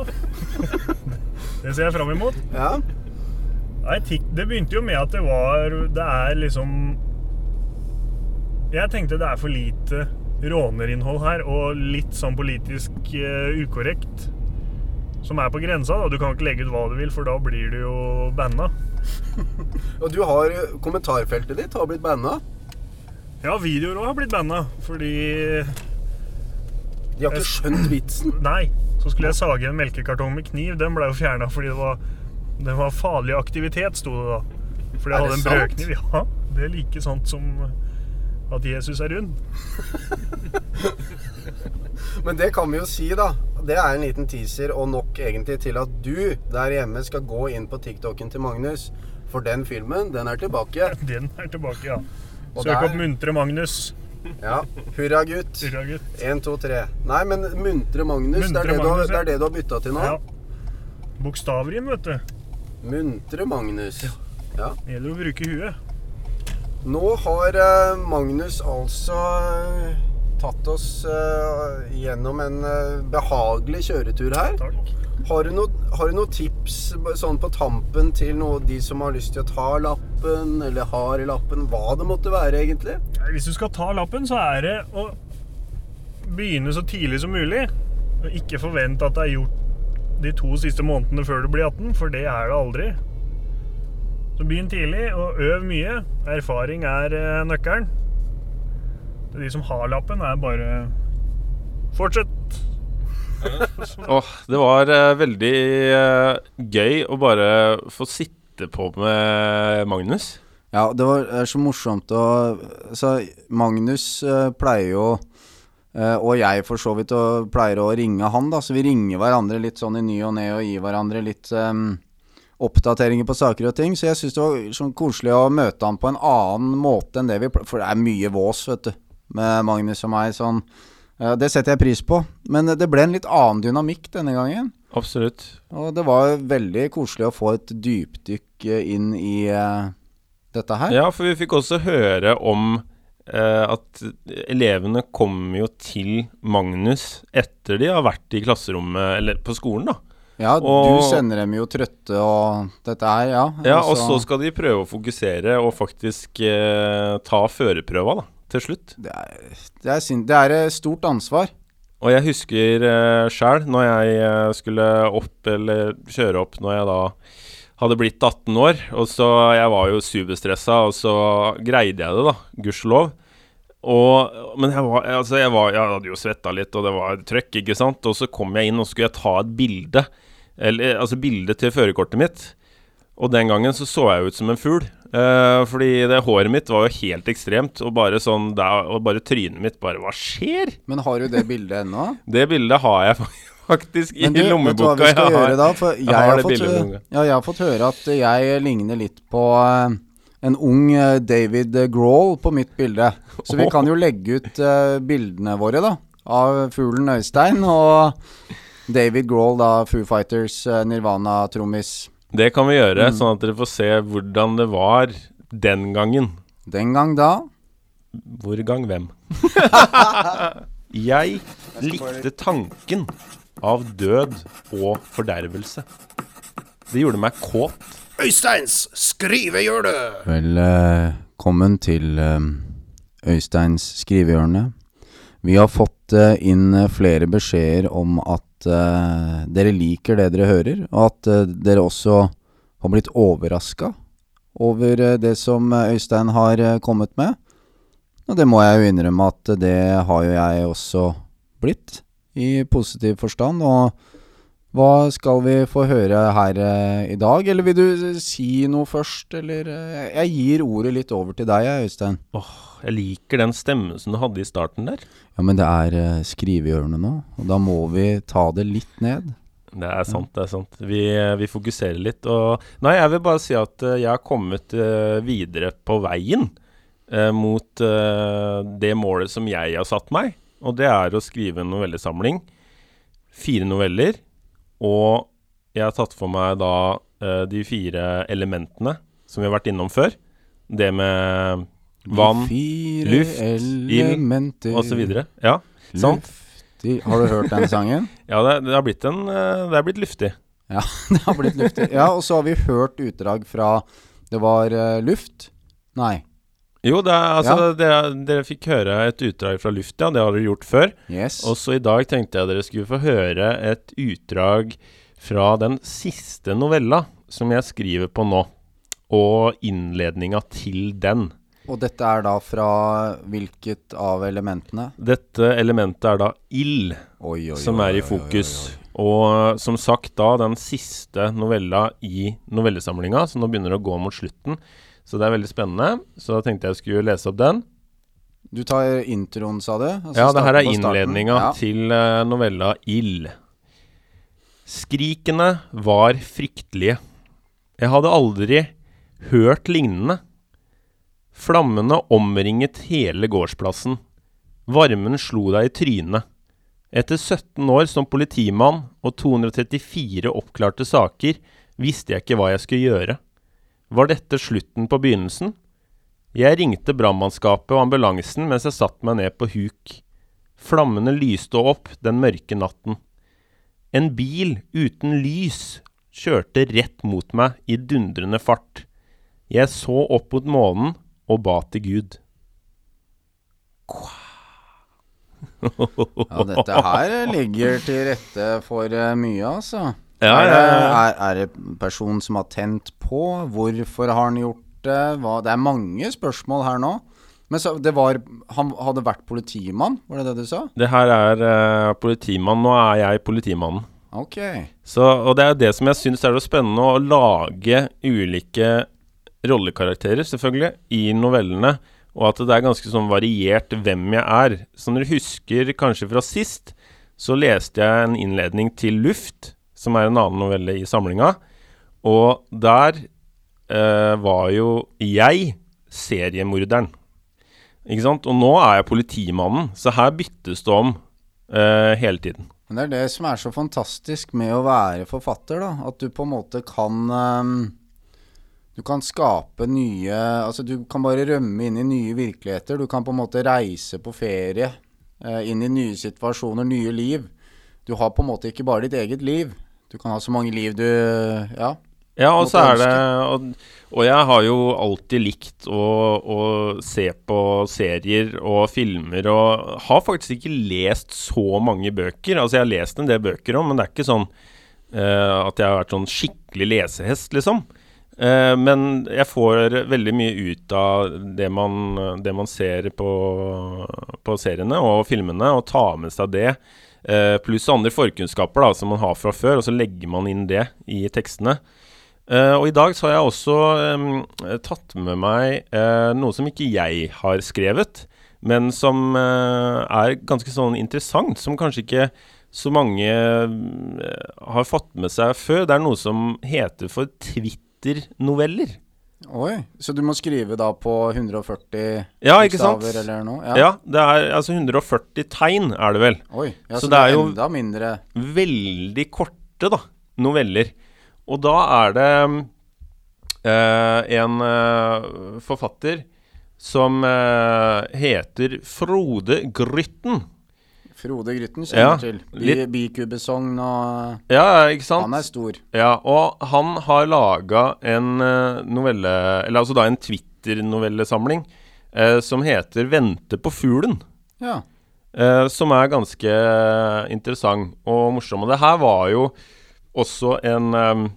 (laughs) Det ser jeg fram imot. Ja. Nei, Det begynte jo med at det var Det er liksom Jeg tenkte det er for lite rånerinnhold her, og litt sånn politisk uh, ukorrekt. Som er på grensa. da. Du kan ikke legge ut hva du vil, for da blir du jo banna. (laughs) Og du har kommentarfeltet ditt har blitt banna. Ja, videoer òg har blitt banna, fordi De har ikke skjønt vitsen. Nei. Så skulle jeg sage en melkekartong med kniv. Den ble jo fjerna fordi det var, det var farlig aktivitet, sto det da. For Er hadde en brøkning. (laughs) Ja, det er like sant som at Jesus er rund. (laughs) Men det kan vi jo si, da. Det er en liten teaser, og nok egentlig til at du der hjemme skal gå inn på TikToken til Magnus. For den filmen, den er tilbake. (laughs) Den er tilbake, ja. Og Søk der- opp Muntre Magnus. Ja. Hurra, gutt. Hurra, gutt. Én, to, tre. Nei, men Muntre Magnus, det, er det, du Magnus, det er det du har bytta til nå? Ja. Bokstavrim, vet du. Muntre Magnus. Ja. Det gjelder å bruke huet. Nå har eh, Magnus altså eh, tatt oss eh, gjennom en eh, behagelig kjøretur her. Takk. Har du, noe, har du noen tips sånn på tampen til noe, de som har lyst til å ta lappen, eller har i lappen, hva det måtte være egentlig? Hvis du skal ta lappen, så er det å begynne så tidlig som mulig. Og ikke forvente at det er gjort de to siste månedene før du blir 18, for det er det aldri. Så begynn tidlig, og øv mye. Erfaring er eh, nøkkelen. De som har lappen, er bare Fortsett! (laughs) Åh, det var eh, veldig eh, gøy å bare få sitte på med Magnus. Ja, det var er så morsomt å Så Magnus pleier jo eh, Og jeg for så vidt og pleier å ringe han, da. Så vi ringer hverandre litt sånn i ny og ne og gir hverandre litt um, oppdateringer på saker og ting. Så jeg syns det var sånn koselig å møte han på en annen måte enn det vi pleier For det er mye vås, vet du, med Magnus og meg. Sånn. Uh, det setter jeg pris på. Men det ble en litt annen dynamikk denne gangen. Absolutt. Og det var veldig koselig å få et dypdykk inn i uh, dette her. Ja, for vi fikk også høre om at elevene kommer jo til Magnus etter de har vært i klasserommet, eller på skolen, da. Ja, Og- du sender dem jo trøtte og dette her, ja. Ja, og Altså, så skal de prøve å fokusere og faktisk eh, ta førerprøva, da, til slutt. det, er, det, er det er et stort ansvar. Og jeg husker eh, sjæl, når jeg eh, skulle opp, eller kjøre opp når jeg da hadde blitt 18 år, og så Jeg var jo superstressa, og så greide jeg det, da. Gudskjelov. Og, men jeg, var, altså jeg, var, jeg hadde jo svetta litt, og det var trøkk, ikke sant. Og så kom jeg inn og skulle jeg ta et bilde, eller, altså bilde til førerkortet mitt. Og den gangen så så jeg ut som en fugl. Eh, fordi det håret mitt var jo helt ekstremt, og bare sånn der, Og bare trynet mitt bare Hva skjer? Men har du det bildet ennå? (laughs) Det bildet har jeg faktisk i Men lommeboka. vet du hva vi skal Jeg har- gjøre da? For jeg, har har, fått, ja, jeg har fått høre at jeg ligner litt på eh, en ung eh, David Grohl på mitt bilde. Så vi kan jo legge ut eh, bildene våre, da. Av fuglen Øystein og David Grohl, da, Foo Fighters, eh, Nirvana-trommis. Det kan vi gjøre, Mm. sånn at dere får se hvordan det var den gangen. Den gang da. Hvor gang hvem? (laughs) jeg likte tanken av død og fordervelse. Det gjorde meg kåt. Øysteins skrivehjørne! Velkommen til eh, Øysteins skrivehjørne. Vi har fått eh, inn eh, flere beskjeder om at eh, dere liker det dere hører, og at eh, dere også har blitt overraska over eh, det som eh, Øystein har eh, kommet med. Og det må jeg jo innrømme at det har jo jeg også blitt, i positiv forstand. Og hva skal vi få høre her eh, i dag? Eller vil du eh, si noe først, eller eh, Jeg gir ordet litt over til deg, jeg, Øystein. Jeg liker den stemmen som du hadde i starten der. Ja, men det er eh, skrivehjørnet nå, og da må vi ta det litt ned. Det er sant, det er sant. Vi, vi fokuserer litt. Og Nei, jeg vil bare si at eh, jeg har kommet eh, videre på veien eh, mot eh, det målet som jeg har satt meg. Og det er å skrive en novellesamling. Fire noveller. Og jeg har tatt for meg da eh, de fire elementene som vi har vært innom før. Det med vann luft, ild, osv. Ja, sant? Luftig. Har du hørt den sangen? (laughs) Ja, det, det, har blitt en, eh, det er blitt luftig. Ja, (laughs) det har blitt luftig. Ja, og så har vi hørt utdrag fra Det var eh, luft? Nei. Jo, det er, altså, dere, dere fikk høre et utdrag fra lufta, det har dere gjort før. Yes. Også i dag tenkte jeg dere skulle få høre et utdrag fra den siste novella som jeg skriver på nå, og innledninga til den. Og dette er da fra hvilket av elementene? Dette elementet er da ild, som er i fokus. oi, oi, oi. Og som sagt da den siste novella i novellesamlinga, så nå begynner det å gå mot slutten. Så det er veldig spennende. Så da tenkte jeg skulle lese opp den. Du tar introen, sa du? Altså Ja, det her er innledninga Ja. til eh, novella Ild. Skrikene var fryktelige. Jeg hadde aldri hørt lignende. Flammene omringet hele gårdsplassen. Varmen slo deg i trynet. Etter 17 år som politimann og 234 oppklarte saker visste jeg ikke hva jeg skulle gjøre. Var dette slutten på begynnelsen? Jeg ringte brannmannskapet og ambulansen mens jeg satte meg ned på huk. Flammene lyste opp den mørke natten. En bil uten lys kjørte rett mot meg i dundrende fart. Jeg så opp mot månen og ba til Gud. Ja, dette her ligger til rette for eh, mye, altså. Ja, ja, det, ja. er, er det en person som har tent på? Hvorfor har han gjort det? Hva? Det er mange spørsmål her nå. Men så, det var Han hadde vært politimann, var det det du sa? Det her er uh, politimann. Nå er jeg politimannen. Ok. Så, og det er det som jeg syns er så spennende, å lage ulike rollekarakterer, selvfølgelig, i novellene. Og at det er ganske sånn variert hvem jeg er. Så når du husker kanskje fra sist, så leste jeg en innledning til Luft, som er en annen novelle i samlinga. Og der eh, var jo jeg seriemorderen. Ikke sant? Og nå er jeg politimannen, så her byttes det om eh, hele tiden. Men det er det som er så fantastisk med å være forfatter, da. At du på en måte kan ehm, Du kan skape nye Altså, du kan bare rømme inn i nye virkeligheter. Du kan på en måte reise på ferie. eh, inn i nye situasjoner, nye liv. Du har på en måte ikke bare ditt eget liv. Du kan ha så mange liv du Ja. Ja, og så er det og, og jeg har jo alltid likt å, å se på serier og filmer, og har faktisk ikke lest så mange bøker. Altså, jeg har lest en del bøker òg, men det er ikke sånn uh, at jeg har vært sånn skikkelig lesehest, liksom. Uh, men jeg får veldig mye ut av det man, det man ser på, på seriene og filmene, og tar med seg det. Eh, pluss andre forkunnskaper da, som man har fra før, og så legger man inn det i tekstene. Uh, og i dag så har jeg også um, tatt med meg uh, noe som ikke jeg har skrevet, men som er ganske sånn interessant, som kanskje ikke så mange har fått med seg før. Det er noe som heter for Twitter-noveller. Oi. Så du må skrive da på 140 Ja, bokstaver eller noe? Ja. det er altså 140 tegn, er det vel. Oi. Ja, Så så, det det er jo- enda mindre veldig korte da, noveller. Og da er det eh, en eh, forfatter som eh, heter Frode Grytten. Frode Grytten Ja, kjenner til. Bi, Bikubesogn og Ja, ikke sant? Han er stor. Ja, og han har laga en eh, novelle Eller altså da en Twitter-novellesamling eh, som heter 'Vente på fuglen'. Ja. Eh, som er ganske interessant og morsom. Og det her var jo også en eh,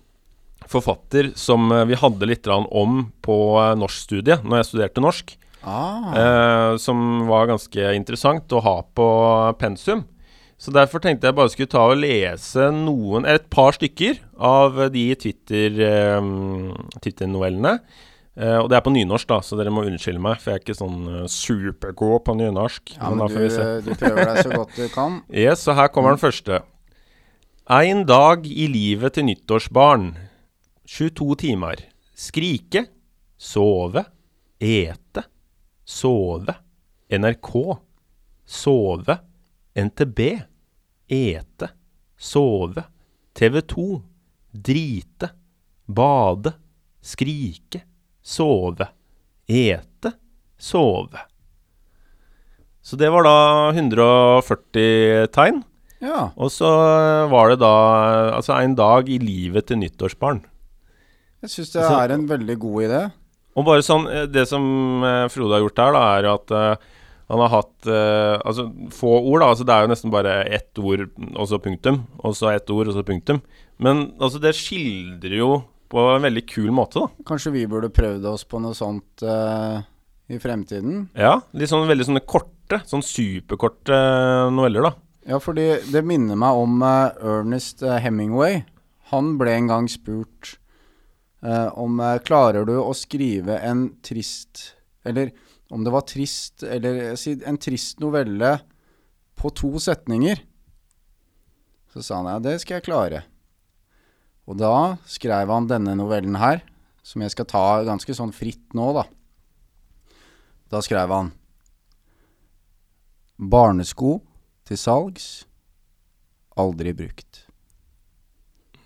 forfatter som eh, vi hadde litt om på eh, norskstudiet når jeg studerte norsk. Ah. Eh, som var ganske interessant å ha på pensum. Så derfor tenkte jeg bare skulle ta og lese noen, et par stykker av de Twitter, eh, Twitter-novellene. Eh, og det er på nynorsk, da, så dere må unnskylde meg, for jeg er ikke sånn uh, supergod på nynorsk. ja, men men du, du prøver deg så godt du kan. (laughs) Yes, så her kommer den første. Ein dag i livet til nyttårsbarn. 22 timer. Skrike. Sove. Ete. Sove. NRK. Sove. NTB. Ete. Sove. TV 2. Drite. Bade. Skrike. Sove. Ete. Sove. Så det var da 140 tegn. Ja. Og så var det da altså en dag i livet til nyttårsbarn. Jeg syns det er en veldig god idé. Og bare sånn eh, Det som eh, Frode har gjort her, da, er at uh, han har hatt uh, altså få ord, da. Altså det er jo nesten bare ett ord og så punktum. Og så ett ord og så punktum. Men altså det skildrer jo på en veldig kul måte, da. Kanskje vi burde prøvd oss på noe sånt uh, i fremtiden? Ja, litt sånn veldig sånne korte, sånn superkorte noveller, da. Ja, fordi det minner meg om Ernest Hemingway. Han ble en gang spurt eh, om uh, Klarer du å skrive en trist Eller om det var trist, eller eh, si en trist novelle på to setninger. Så sa han ja, det skal jeg klare. Og da skrev han denne novellen her, som jeg skal ta ganske sånn fritt nå, da. Da skrev han Barnesko til salgs, aldri brukt.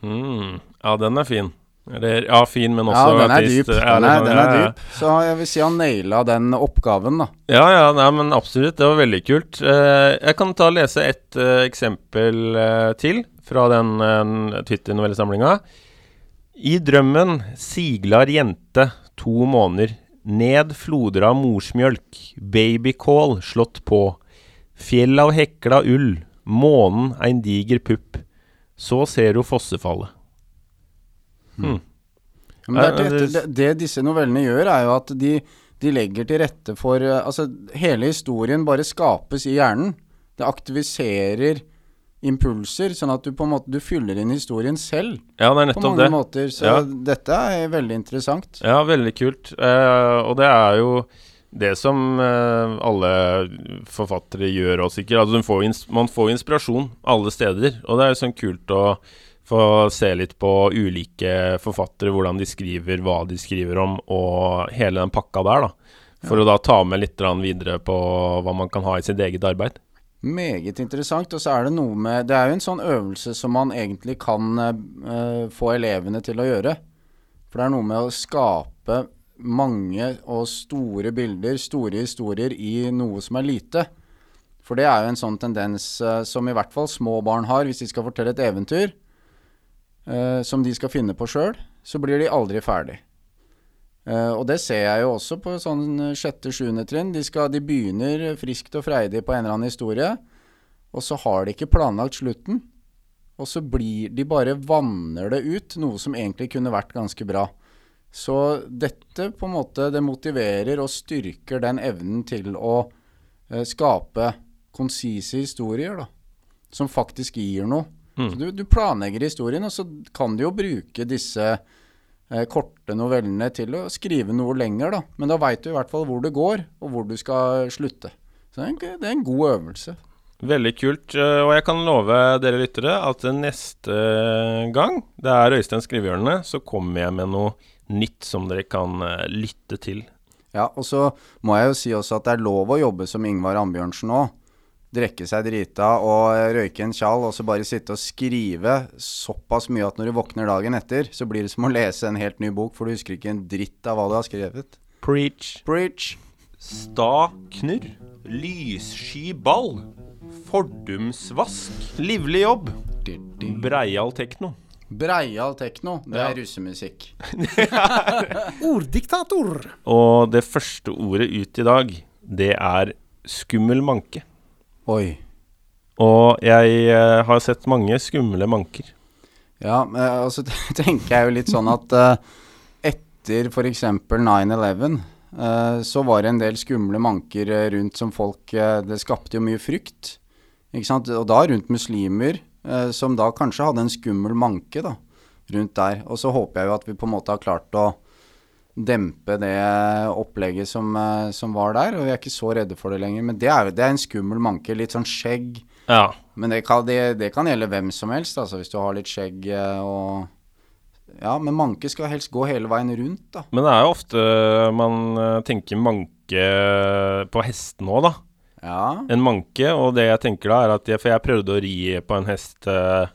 Mm. Ja, den er fin. Eller ja, fin, men Ja, også den er trist. dyp. Ja, Den er, den er dyp. Så jeg vil si han naila den oppgaven, da. Ja, ja, nei, men absolutt. Det var veldig kult. Eh, jeg kan ta og lese et eh, eksempel eh, til fra den Twitter-novellesamlinga. I drømmen siglar jente to måneder. Ned floder av morsmjølk. Babycall slått på. Fjell av hekla ull. Månen ein diger pupp. Så ser hun fossefallet. Men det, er Ja, til det- rette- det, det disse novellene gjør, er jo at de, de legger til rette for eh, Altså, hele historien bare skapes i hjernen. Det aktiviserer impulser, sånn at du på en måte Du fyller inn historien selv Ja, det er på mange det. måter. Så Ja. dette er veldig interessant. Ja, veldig kult. Eh, og det er jo det som eh, alle forfattere gjør også, sikkert. Altså, du får ins man får inspirasjon alle steder. Og det er jo sånn kult å få se litt på ulike forfattere, hvordan de skriver, hva de skriver om, og hele den pakka der, da. For å da ta med litt videre på hva man kan ha i sitt eget arbeid. Meget interessant. Og så er det noe med Det er jo en sånn øvelse som man egentlig kan uh, få elevene til å gjøre. For det er noe med å skape mange og store bilder, store historier, i noe som er lite. For det er jo en sånn tendens uh, som i hvert fall små barn har hvis de skal fortelle et eventyr eh, som de skal finne på sjøl, så blir de aldri ferdig. Eh, og det ser jeg jo også på sånn sjette-sjuende trinn. De, skal, de begynner friskt og freidig på en eller annen historie, og så har de ikke planlagt slutten. Og så blir de bare vanner det ut, noe som egentlig kunne vært ganske bra. Så dette på en måte det motiverer og styrker den evnen til å eh, skape konsise historier, da. Som faktisk gir noe. Mm. Du, du planlegger historien, og så kan du jo bruke disse eh, korte novellene til å skrive noe lenger, da. Men da veit du i hvert fall hvor det går, og hvor du skal slutte. Så det er en, det er en god øvelse. Veldig kult. eh, Og jeg kan love dere lyttere at neste gang det er Øystein Skrivehjørne, så kommer jeg med noe nytt som dere kan eh, lytte til. Ja, og så må jeg jo si også at det er lov å jobbe som Ingvar Ambjørnsen òg. Drikke seg drita og røyke en tjall, og så bare sitte og skrive såpass mye at når du våkner dagen etter, så blir det som å lese en helt ny bok, for du husker ikke en dritt av hva du har skrevet. Preach. Preach. Sta knurr. Lyssky ball. Fordumsvask. Livlig jobb. Breial tekno. Breial tekno, det Ja. er russemusikk. (laughs) Orddiktator. Og det første ordet ut i dag, det er skummel manke. Oi. Og jeg eh, har sett mange skumle manker. Ja, men altså (laughs) tenker jeg jo litt sånn at eh, etter f.eks. 9-11 eh, så var det en del skumle manker eh, rundt som folk eh, Det skapte jo mye frykt. Ikke sant? Og da rundt muslimer, eh, som da kanskje hadde en skummel manke da, rundt der. Og så håper jeg jo at vi på en måte har klart å dempe det opplegget som, eh, som var der. Og vi er ikke så redde for det lenger. Men det er, det er en skummel manke. Litt sånn skjegg. Ja. Men det kan, det, det kan gjelde hvem som helst, altså hvis du har litt skjegg eh, og Ja, men manke skal helst gå hele veien rundt, da. Men det er jo ofte man eh, tenker manke på hesten òg, da. Ja. En manke, og det jeg tenker da, er at jeg, For jeg prøvde å ri på en hest uh,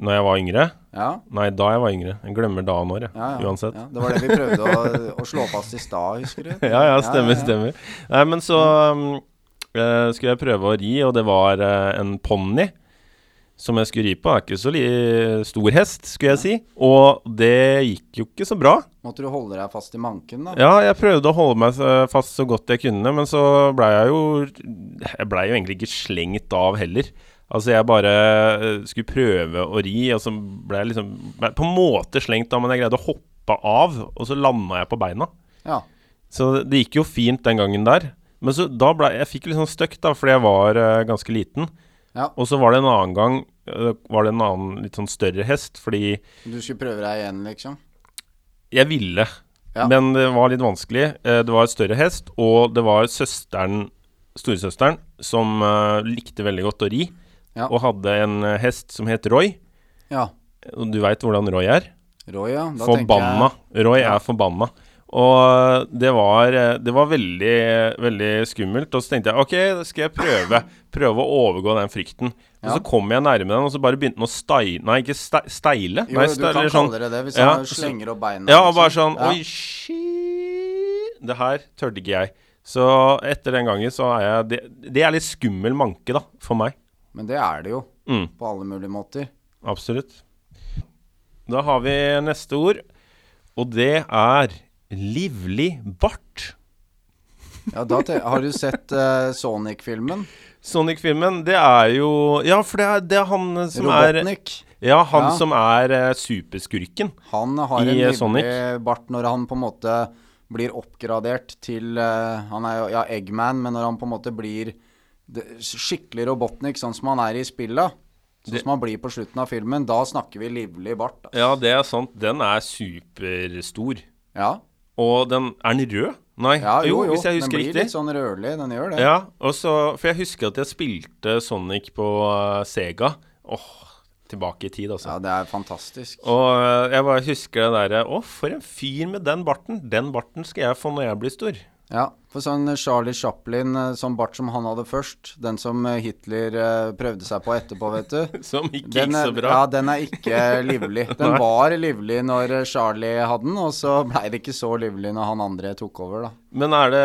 når jeg var yngre. Ja, Nei, da jeg var yngre. Jeg glemmer da og når, jeg. ja, ja, Uansett. Ja, det var det vi prøvde å, å slå fast i stad, husker du? (laughs) Ja, ja, stemmer, stemmer. Nei, men så um, uh, skulle jeg prøve å ri, og det var uh, en ponni som jeg skulle ri på, er ikke så li stor hest, skulle jeg si. Og det gikk jo ikke så bra. Måtte du holde deg fast i manken, da? Ja, jeg prøvde å holde meg fast så godt jeg kunne, men så blei jeg jo Jeg blei jo egentlig ikke slengt av heller. Altså, jeg bare eh, skulle prøve å ri, og så ble jeg liksom ble på en måte slengt da, men jeg greide å hoppe av, og så landa jeg på beina. Ja. Så det, gikk jo fint den gangen der. Men så da ble jeg fikk litt sånn støkk, da, fordi jeg var uh, ganske liten. Ja. Og så var det en annen gang uh, var det en annen litt sånn større hest, fordi Du skulle prøve deg igjen, liksom? jeg ville. Ja. Men det var litt vanskelig. Uh, Det var et større hest, og det var søsteren, storesøsteren, som likte veldig godt å ri. Ja. Og hadde en eh, hest som het Roy. Ja. Og du veit hvordan Roy er? Roy, ja. Da forbanna. Roy er forbanna. Og eh, det var, eh, det var veldig, veldig skummelt. Og så tenkte jeg OK, da skal jeg prøve (laughs) Prøve å overgå den frykten. Og Ja. så kom jeg nærme den, og så bare begynte den å steile Nei, ikke ste steile. Jo, Nei, du kan sånn, kalle det det hvis Ja, han slenger opp beina. Ja, og bare liksom. sånn Ja. Oi, shit Det her tørte ikke jeg. Så etter den gangen så er jeg Det, det er litt skummel manke, da, for meg. Men det er det jo, Mm, på alle mulige måter. absolutt. Da har vi neste ord, og det er livlig bart. Ja, da Har du sett uh, Sonic-filmen? Sonic-filmen, det er jo Ja, for det er, det er han som er Robotnik. Ja, han Ja. som er uh, superskurken. Han har en eh, livlig bart når han på en måte blir oppgradert til uh, Han er jo ja, Eggman, men når han på en måte blir skikkelig Robotnik, sånn som han er i spillet. sånn som han blir på slutten av filmen, da snakker vi livlig bart. Altså. Ja, det er sant. Den er superstor. Ja. Og den Er den rød? Nei, ja, jo, jo. hvis jeg den blir riktig. litt sånn rødlig, den gjør det. Ja, også, For jeg husker at jeg spilte Sonic på uh, Sega. Åh, tilbake i tid, altså. Ja, det er fantastisk. Og eh, jeg bare husker det derre Å, for en fyr med den barten. Den barten skal jeg få når jeg blir stor. Ja, for sånn Charlie Chaplin, sånn bart som han hadde først, den som eh, Hitler eh, prøvde seg på etterpå, vet du. (laughs) Som ikke Den gikk så bra. ja, den er ikke livlig. (laughs) Den var livlig når Charlie hadde den, og så blei det ikke så livlig når han andre tok over, da. Men er det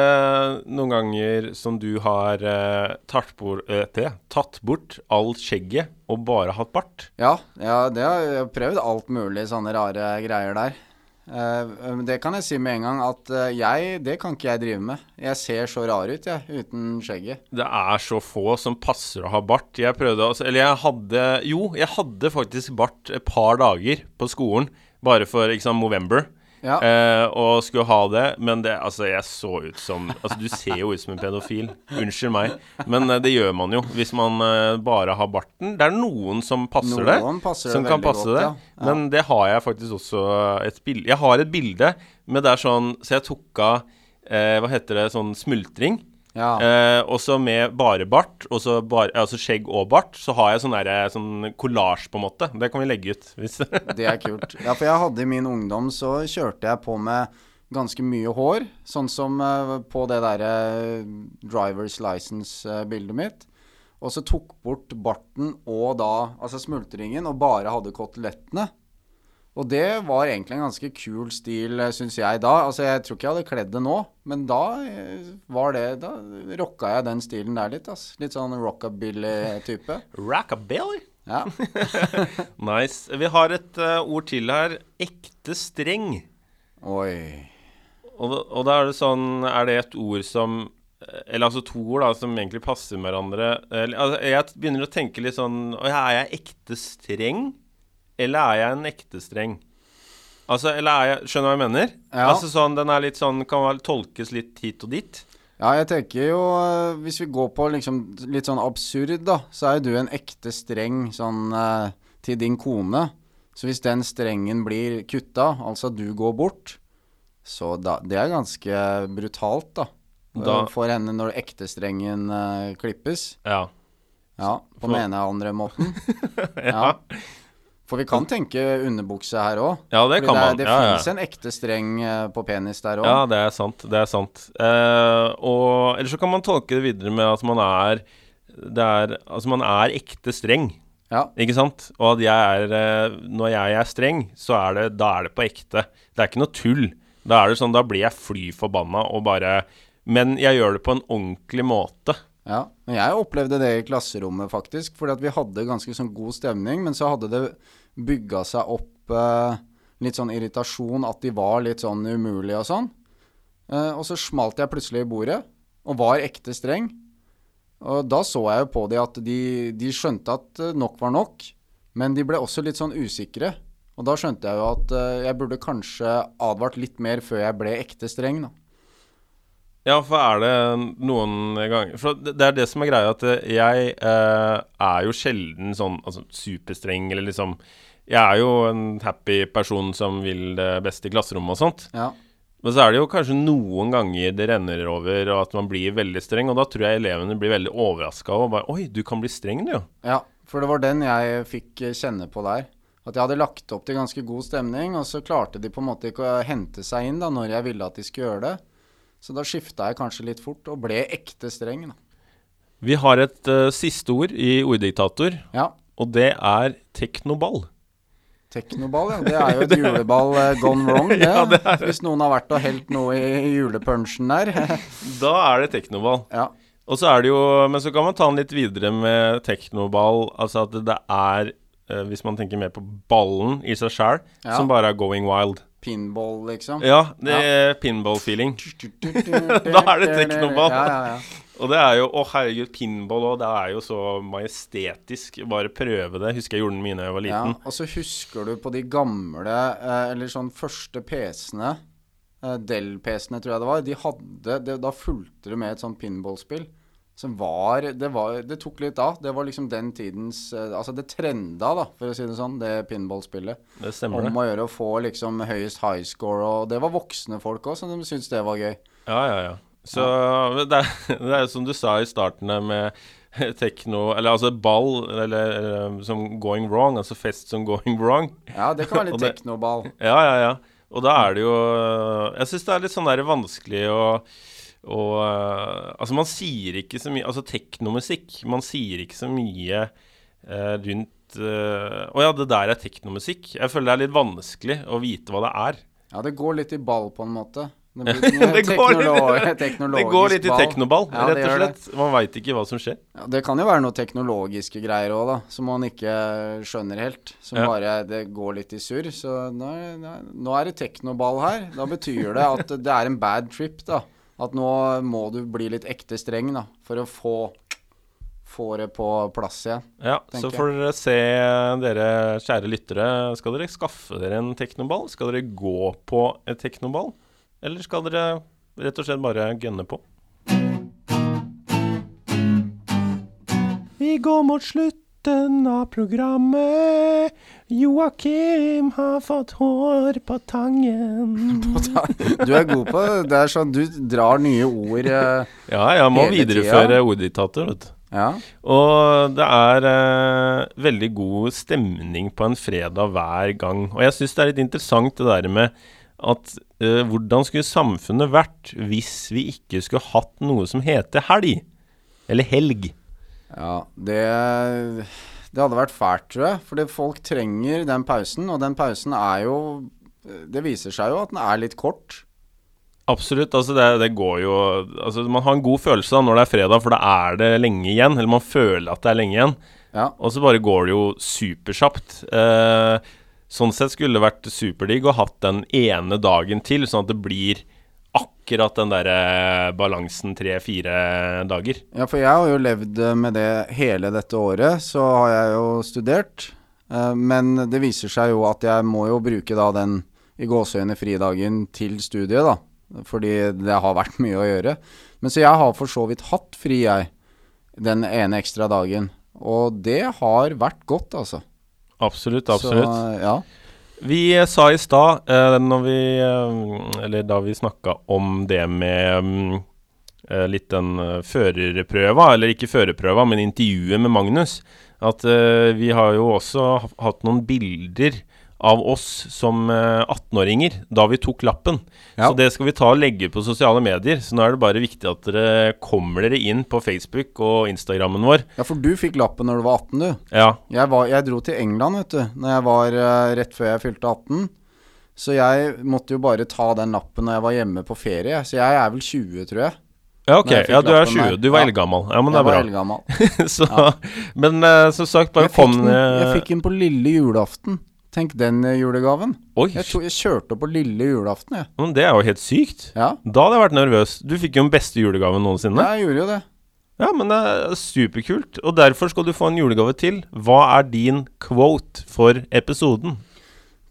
noen ganger som du har tatt, bort, det, tatt bort alt skjegget og bare hatt bart? Ja, ja det har jeg prøvd alt mulig sånne rare greier der. Eh, det kan jeg si med en gang at eh, jeg, det kan ikke jeg drive med. Jeg ser så rar ut, jeg, uten skjegget. Det er så få som passer å ha bart. Jeg prøvde altså Eller jeg hadde Jo, jeg hadde faktisk bart et par dager på skolen. Bare for ikke sant, Movember. Ja. Eh, og skulle ha det, men det Altså, jeg så ut som Altså, du ser jo ut som en pedofil. Unnskyld meg. Men eh, det gjør man jo hvis man eh, bare har barten. Det er noen som passer det. Noen passer det som kan veldig passe godt, det. ja. Ja. Men det har jeg faktisk også et bilde Jeg har et bilde, men det er sånn Så jeg tok av eh, Hva heter det? Sånn smultring. Ja. Eh, og så med bare bart, og så bare, altså skjegg og bart, så har jeg sånn derre sånn kollasj, på en måte. Det kan vi legge ut. Hvis Det er kult. Ja, for jeg hadde i min ungdom så kjørte jeg på med ganske mye hår. Sånn som eh, på det derre drivers license-bildet mitt. Og så tok bort barten og da altså smultringen, og bare hadde kotelettene. Og det var egentlig en ganske kul stil, syns jeg da. Altså Jeg tror ikke jeg hadde kledd det nå, men da eh, var det Da rocka jeg den stilen der litt, ass. Litt sånn rockabilly-type. (laughs) Rockabilly. Ja. (laughs) Nice. Vi har et uh, ord til her. Ekte streng. Oi. Og, og da er det sånn Er det et ord som Eller altså to ord da som egentlig passer med hverandre. Eller, altså, jeg begynner å tenke litt sånn «Å ja, Er jeg ekte streng, eller er jeg en ekte streng? Altså, eller er jeg Skjønner du hva jeg mener? Ja. Altså sånn, Den er litt sånn Kan vel tolkes litt hit og dit. Ja, jeg tenker jo eh, Hvis vi går på liksom litt sånn absurd, da, så er jo du en ekte streng sånn eh, til din kone. Så hvis den strengen blir kutta, altså du går bort, så da Det er ganske brutalt, da. Da- Eh, For henne når ektestrengen uh, klippes. Ja. Ja, på den ene eller andre måten. (laughs) Ja, For vi kan tenke underbukse her òg. ja det kan det, man. det ja, ja. en ekte streng eh, på penis der òg. Ja, det er sant. Det er sant. Eh, og Eller så kan man tolke det videre med at man er det er, Altså, man er ekte streng. Ja. Ikke sant? Og at jeg er eh, Når jeg er streng, så er det Da er det på ekte. Det er ikke noe tull. Da er det sånn Da blir jeg fly forbanna og bare Men jeg gjør det på en ordentlig måte. Ja, men jeg opplevde det i klasserommet faktisk, fordi at vi hadde ganske sånn god stemning, men så hadde det bygga seg opp eh, litt sånn irritasjon at de var litt sånn umulige og sånn. Eh, og så smalt jeg plutselig i bordet, og var ekte streng. Og da så jeg jo på de at de, de skjønte at eh, nok var nok, men de ble også litt sånn usikre. Og da skjønte jeg jo at eh, jeg burde kanskje advart litt mer før jeg ble ekte streng, da. Ja, for er det noen ganger For det det er det som er greia, at eh, jeg eh, er jo sjelden sånn altså, superstreng, eller liksom Jeg er jo en happy person som vil det beste i klasserommet og sånt. Ja. Men så er det jo kanskje noen ganger det renner over, og at man blir veldig streng. Og da tror jeg elevene blir veldig overraska og bare Oi, du kan bli streng, du, ja. Ja, for det var den jeg fikk eh, kjenne på der. At jeg hadde lagt opp til ganske god stemning, og så klarte de på en måte ikke å hente seg inn da når jeg ville at de skulle gjøre det. Så da skifta jeg kanskje litt fort, og ble ekte streng. da. Vi har et uh, siste ord i Orddiktator, Ja, og det er teknoball. teknoball, ja. Det er jo et juleball eh, gone wrong, (laughs) det. Ja, det. Hvis noen har vært og helt noe i julepunsjen der. (laughs) Da er det teknoball. ja. Og så er det jo Men så kan man ta den litt videre med teknoball. Altså at det er eh, Hvis man tenker mer på ballen i seg sjæl, Ja. som bare er going wild. Pinball, liksom. Ja, det er pinball-feeling. (laughs) Da er det teknoball. Ja, ja, ja. Og det er jo Å, herregud, pinball òg. Det er jo så majestetisk. Bare prøve det. Husker jeg gjorde den mye da jeg var Ja, liten. og så husker du på de gamle, eh, eller sånn første PC-ene, eh, Dell-PC-ene tror jeg det var, de hadde, det, da fulgte det med et sånt pinballspill. Som var det, var det tok litt av. Det var liksom den tidens eh, Altså, det trenda, da, for å si det sånn, det pinballspillet. Det stemmer, Om å gjøre å få liksom høyest high score, og det var voksne folk òg, så de syntes det var gøy. Ja, ja, ja. Så det er, (laughs) det er jo som du sa i starten med (laughs) tekno Eller altså ball eller, eller som going wrong. Altså fest som going wrong. Ja, det kan være (laughs) litt teknoball. Ja, ja, ja. Og da er det jo Jeg syns det er litt sånn der vanskelig å og, eh, altså Man sier ikke så mye Altså teknomusikk Man sier ikke så mye eh, rundt eh, Å ja, det der er teknomusikk. Jeg føler det er litt vanskelig å vite hva det er. Ja, det går litt i ball, på en måte. (laughs) Det, det, går litt, det går litt i (laughs) teknoball, Ja, rett og slett. Man veit ikke hva som skjer. Ja, det kan jo være noen teknologiske greier òg, da, som man ikke skjønner helt. Som Ja. bare det går litt i surr. Så nå nå er det teknoball her. Da betyr det at det er en bad trip, da. At nå må du bli litt ekte streng, da, for å få, få det på plass igjen. Ja, Så får dere se, dere kjære lyttere. Skal dere skaffe dere en teknoball? Skal dere gå på et teknoball? Eller skal dere rett og slett bare gønne på? Vi går mot slutten av programmet. Joakim har fått hår på tangen. (laughs) Du er god på det. Det er sånn du drar nye ord eh, Ja, jeg må videreføre orddiktatet, vet du. Ja. Og det er eh, veldig god stemning på en fredag hver gang. Og jeg syns det er litt interessant det der med at eh, hvordan skulle samfunnet vært hvis vi ikke skulle hatt noe som heter helg? Eller helg. Ja, det, det hadde vært fælt, tror jeg. Fordi folk trenger den pausen, og den pausen er jo Det viser seg jo at den er litt kort. Absolutt. altså det, det går jo altså Man har en god følelse da når det er fredag, for da er det lenge igjen. Eller man føler at det er lenge igjen. Ja. Og så bare går det jo superkjapt. Eh, sånn sett skulle det vært superdigg å hatt den ene dagen til, sånn at det blir akkurat den derre balansen tre-fire dager. Ja, for jeg har jo levd eh, med det hele dette året, så har jeg jo studert. Eh, Men det viser seg jo at jeg må jo bruke da den i gåseøyne fridagen til studiet, da. Fordi det har vært (laughs) mye å gjøre. Men så jeg har for så vidt hatt fri, jeg, den ene ekstra dagen. Og det har vært godt, altså. Absolutt, absolutt. Så, ja. Vi eh, sa i stad, eh, eh, da vi snakka om det med mm, litt den førerprøva, eller ikke førerprøva, men intervjuet med Magnus, at vi har jo også hatt noen bilder av oss som eh, 18-åringer da vi tok lappen. Ja. Så det skal vi ta og legge på sosiale medier. Så nå er det bare viktig at dere kommer dere inn på Facebook og Instagrammen vår. ja, for du fikk lappen når du var 18, du. Ja, Jeg, var, jeg dro til England, vet du, når jeg var eh, rett før jeg fylte 18. Så jeg måtte jo bare ta den lappen når jeg var hjemme på ferie. Så jeg er vel 20, tror jeg. Ja, ok. Jeg Ja, du er 20. Du var Ja. eldgammel. Ja, men det Jeg er var bra. eldgammel. (laughs) så, Ja. Men uh, som sagt, bare Jeg kom den, jeg eh, fikk den på lille julaften. Tenk den eh, julegaven. Oi, Jeg, to, jeg kjørte opp på lille julaften, jeg. men det er jo helt sykt. Ja, Da hadde jeg vært nervøs. Du fikk jo den beste julegaven noensinne. ja jeg gjorde jo det. Ja, men det er superkult. Og derfor skal du få en julegave til. Hva er din quote for episoden?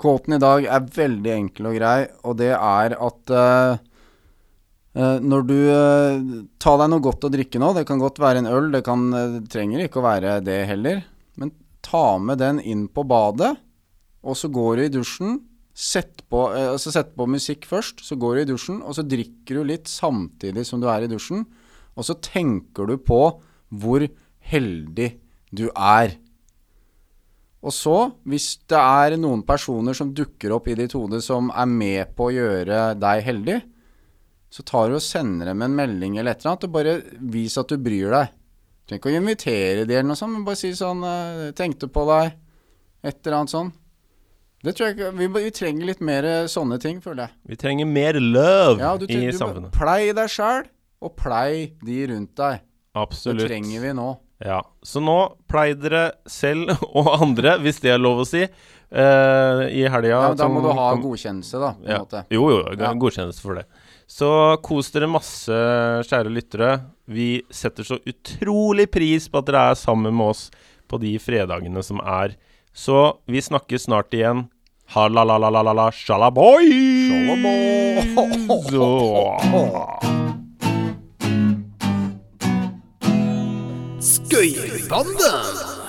Quoten i dag er veldig enkel og grei, og det er at uh, uh, når du uh, tar deg noe godt å drikke nå, det kan godt være en øl, det kan, trenger ikke å være det heller, men ta med den inn på badet, og så går du i dusjen, sett på, eh, altså sett på musikk først, så går du i dusjen, og så drikker du litt samtidig som du er i dusjen, og så tenker du på hvor heldig du er. Og så, hvis det er noen personer som dukker opp i ditt hode som er med på å gjøre deg heldig, så tar du og sender dem en melding eller et eller annet, og bare vis at du bryr deg. Du trenger ikke å invitere de eller noe sånt, men bare si sånn eh, 'Tenkte på deg', et eller annet sånn. Det tror jeg Vi, vi trenger litt mer eh, sånne ting, føler jeg. Vi trenger mer love Ja, du, i du, samfunnet. Plei deg sjæl, og plei de rundt deg. Absolutt. Det trenger vi nå. Ja. Så nå plei dere selv (laughs) og andre, hvis det er lov å si, uh, i helga. Ja, da må du ha kom- godkjennelse, da, på en Ja. måte. Jo, jo, Ja. godkjennelse for det. Så kos dere masse, kjære lyttere. Vi setter så utrolig pris på at dere er sammen med oss på de fredagene som er. Så vi snakkes snart igjen. Ha-la-la-la-la-la, shalaboy! Skøyerbanden!